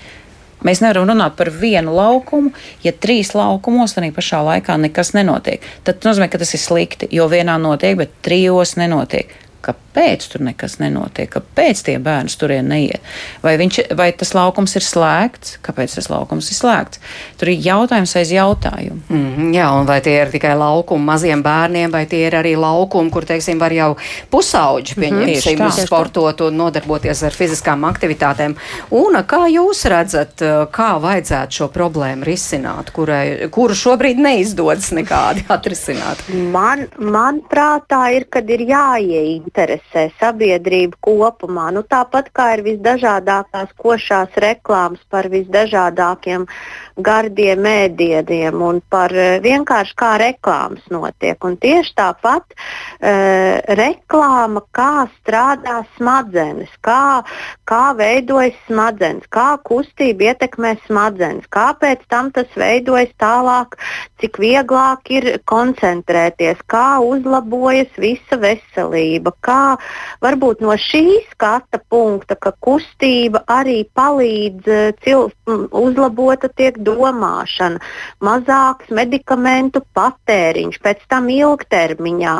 Mēs nevaram runāt par vienu laukumu, ja trīs laukumos tādā pašā laikā nekas nenotiek. Tad tas nozīmē, ka tas ir slikti, jo vienā notiek, bet trijos nenotiek. Kāpēc tur nekas nenotiek? Kāpēc tie bērni turien neiet? Vai, viņš, vai tas laukums ir slēgts? Kāpēc tas laukums ir slēgts? Tur ir jautājums aiz jautājumu. Mm, jā, un vai tie ir tikai laukumi maziem bērniem, vai tie ir arī laukumi, kur, teiksim, var jau pusauģi pieņemsim, Tieši tā. sportot un nodarboties ar fiziskām aktivitātēm. Un kā jūs redzat, kā vajadzētu šo problēmu risināt, kurai, kuru šobrīd neizdodas nekādi [laughs] atrisināt? Man, man prātā ir, kad ir jāieinteresē sabiedrība kopumā. Nu, tāpat kā ir visdažādākās košās reklāmas par visdažādākiem gardiem ēdieniem un par eh, vienkārši kā reklāmas notiek. Un tieši tāpat uh, reklāma, kā strādā smadzenes, kā, kā veidojas smadzenes, kā kustība ietekmē smadzenes, kāpēc tam tas veidojas tālāk, cik vieglāk ir koncentrēties, kā uzlabojas visa veselība, kā varbūt no šī skata punkta, ka kustība arī palīdz eh, cil, uzlabota tiek domāšana, mazāks medikamentu patēriņš, pēc tam ilgtermiņā.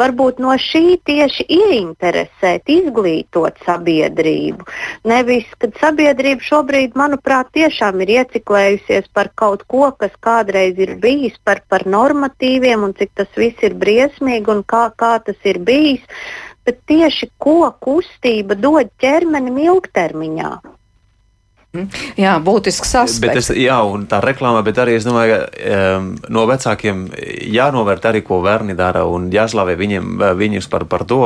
Varbūt no šī tieši ieinteresēt, izglītot sabiedrību. Nevis, kad sabiedrība šobrīd, manuprāt, tiešām ir ieciklējusies par kaut ko, kas kādreiz ir bijis, par, par normatīviem un cik tas viss ir briesmīgi un kā, kā tas ir bijis. Bet tieši ko kustība dod ķermenim ilgtermiņā? Jā, būtisks aspekts. Es, jā, un tā reklāmā, bet arī es domāju, ka um, no vecākiem jānovērt arī, ko bērni dara, un jāslavē viņiem, viņus par, par to,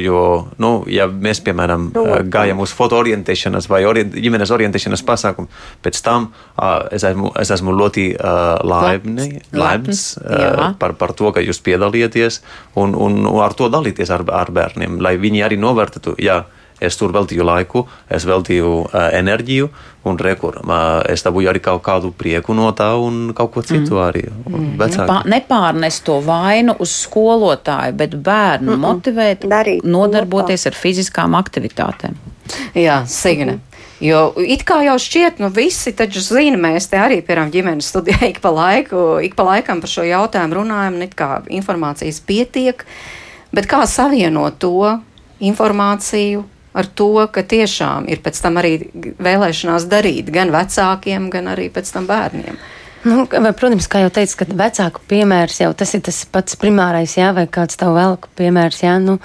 jo, nu, ja mēs, piemēram, gājam uz foto orientēšanas vai orient, ģimenes orientēšanas pasākumu, pēc tam uh, es, esmu, es esmu ļoti uh, laimni, laims uh, par, par to, ka jūs piedalieties un, un, un ar to dalīties ar, ar bērniem, lai viņi arī novērtētu, jā, es tur veltīju laiku, es veltīju uh, enerģiju, un rekur, uh, es dabūju arī kaut kādu prieku no tā, un kaut ko citu mm. arī. Nepā, nepārnest to vainu uz skolotāju, bet bērnu mm -mm. motivēt, Darīt nodarboties ar fiziskām aktivitātēm. Jā, Signe. Jo it kā jau šķiet, nu visi taču zina, mēs te arī, piemēram, ģimenes studijā ik pa laiku, ik pa laikam par šo jautājumu runājam, it kā informācijas pietiek, bet kā savienot to informāciju ar to, ka tiešām ir pēc tam arī vēlēšanās darīt gan vecākiem, gan arī pēc tam bērniem. Nu, vai, protams, kā jau teicu, ka vecāku piemērs jau tas ir tas pats primārais, jā, vai kāds tavu vēlku piemērs, jā, nu,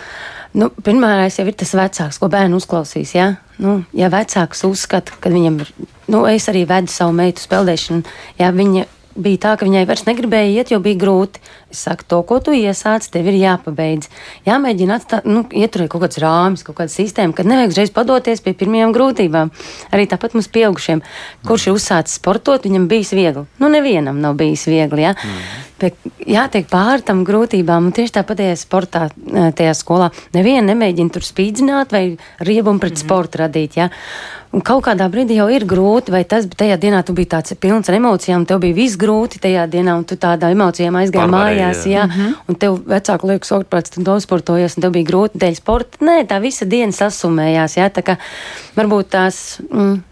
nu, primārais jau ir tas vecāks, ko bērnu uzklausīs, jā. Nu, ja vecāks uzskata, ka viņam ir, nu, es arī vedu savu meitu speldēšanu, jā, viņa bija tā, ka viņai vairs negribēja iet, jo bija grūti. Es saku, to, ko tu iesāc, tev ir jāpabeidz. Jāmēģina atstāt, nu, ieturēt kaut kāds rāmis, kaut kāda sistēma, kad nevajag uzreiz padoties pie pirmajām grūtībām. Arī tāpat mums pieaugušiem, kurš ir uzsācis sportot, viņam bijis viegli. Nu, nevienam nav bijis viegli. Ja? Mm. Bet jātiek pāri tam grūtībām, un tieši tāpat tajā sportā, tajā skolā. Nevienu nemēģina tur spīdzināt vai riebumu pret mm. sportu radīt. Ja? Un kaut kādā brīdī jau ir grūti, vai tas, bet tajā dienā tu biji tāds pilns ar emocijām, tev bija viss grūti tajā dienā, un tu tādā emocijām aizgāji mājās, jā, jā. Mm -hmm. un tev vecāku liekas, otrprāts, tu daudz sportojies, un tev bija grūti dēļ sporta. Nē, tā visa diena sasumējās, jā, tā kā varbūt tās. Mm,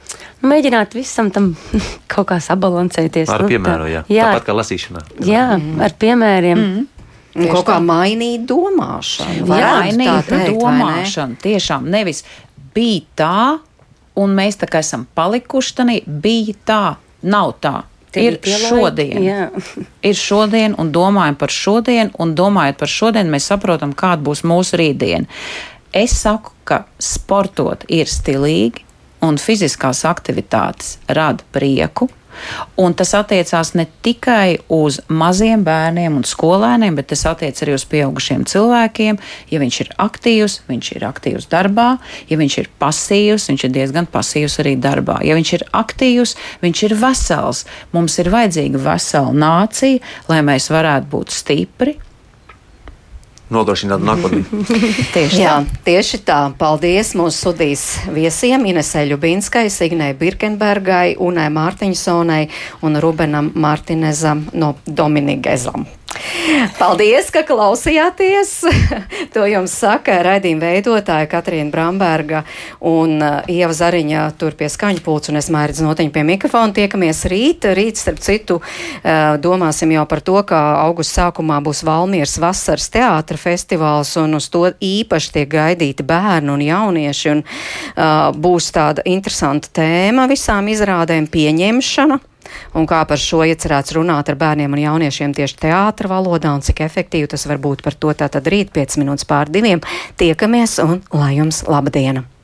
Mēģināt visam tam [laughs] kaut kā sabalansēties. Ar nu, piemēru, jā. jā. Tāpat kā lasīšanā. Jā, mm. ar piemēriem. Mm. Un kaut kā mainīt domāšanu. Jā, mainīt teikt, domāšanu. Ne? Tiešām nevis bija tā, un mēs tā kā esam palikuši tādā, bija tā, nav tā. Ir šodien. Jā. [laughs] ir šodien, un domājam par šodienu, un domājot par šodienu, mēs saprotam, kāda būs mūsu rītdiena. Es saku, ka sportot ir stilīgi, un fiziskās aktivitātes rada prieku, Un tas attiecās ne tikai uz maziem bērniem un skolēniem, bet tas attiecas arī uz pieaugušiem cilvēkiem. Ja viņš ir aktīvs, viņš ir aktīvs darbā, ja viņš ir pasīvs, viņš ir diezgan pasīvs arī darbā. Ja viņš ir aktīvs, viņš ir vesels. Mums ir vajadzīga vesela nācija, lai mēs varētu būt stipri, nodrošināt nākotni. [laughs] tieši, Jā, tā. tieši tā. Paldies mūsu studijas viesiem Inesē Ļubinskai, Signai Birkenbergai, Unai Mārtiņsonai un Rubenam Martinezam no Dominigezam. Paldies, ka klausījāties! [laughs] to jums saka raidījuma veidotāja Katrīna Bramberga un uh, Ieva Zariņa tur pie skaņu pults un es mērķis notiņu pie mikrofona. Tiekamies rīt. Rīt, starp citu, uh, domāsim jau par to, ka augusta sākumā būs Valmiers vasaras teātra festivāls un uz to īpaši tiek gaidīti bērni un jaunieši un uh, būs tāda interesanta tēma visām izrādēm pieņemšana un kā par šo iecerēts runāt ar bērniem un jauniešiem tieši teātra valodā un cik efektīvi tas var būt par to tātad rīt 5 minūtes pār diviem. Tiekamies un lai jums laba diena!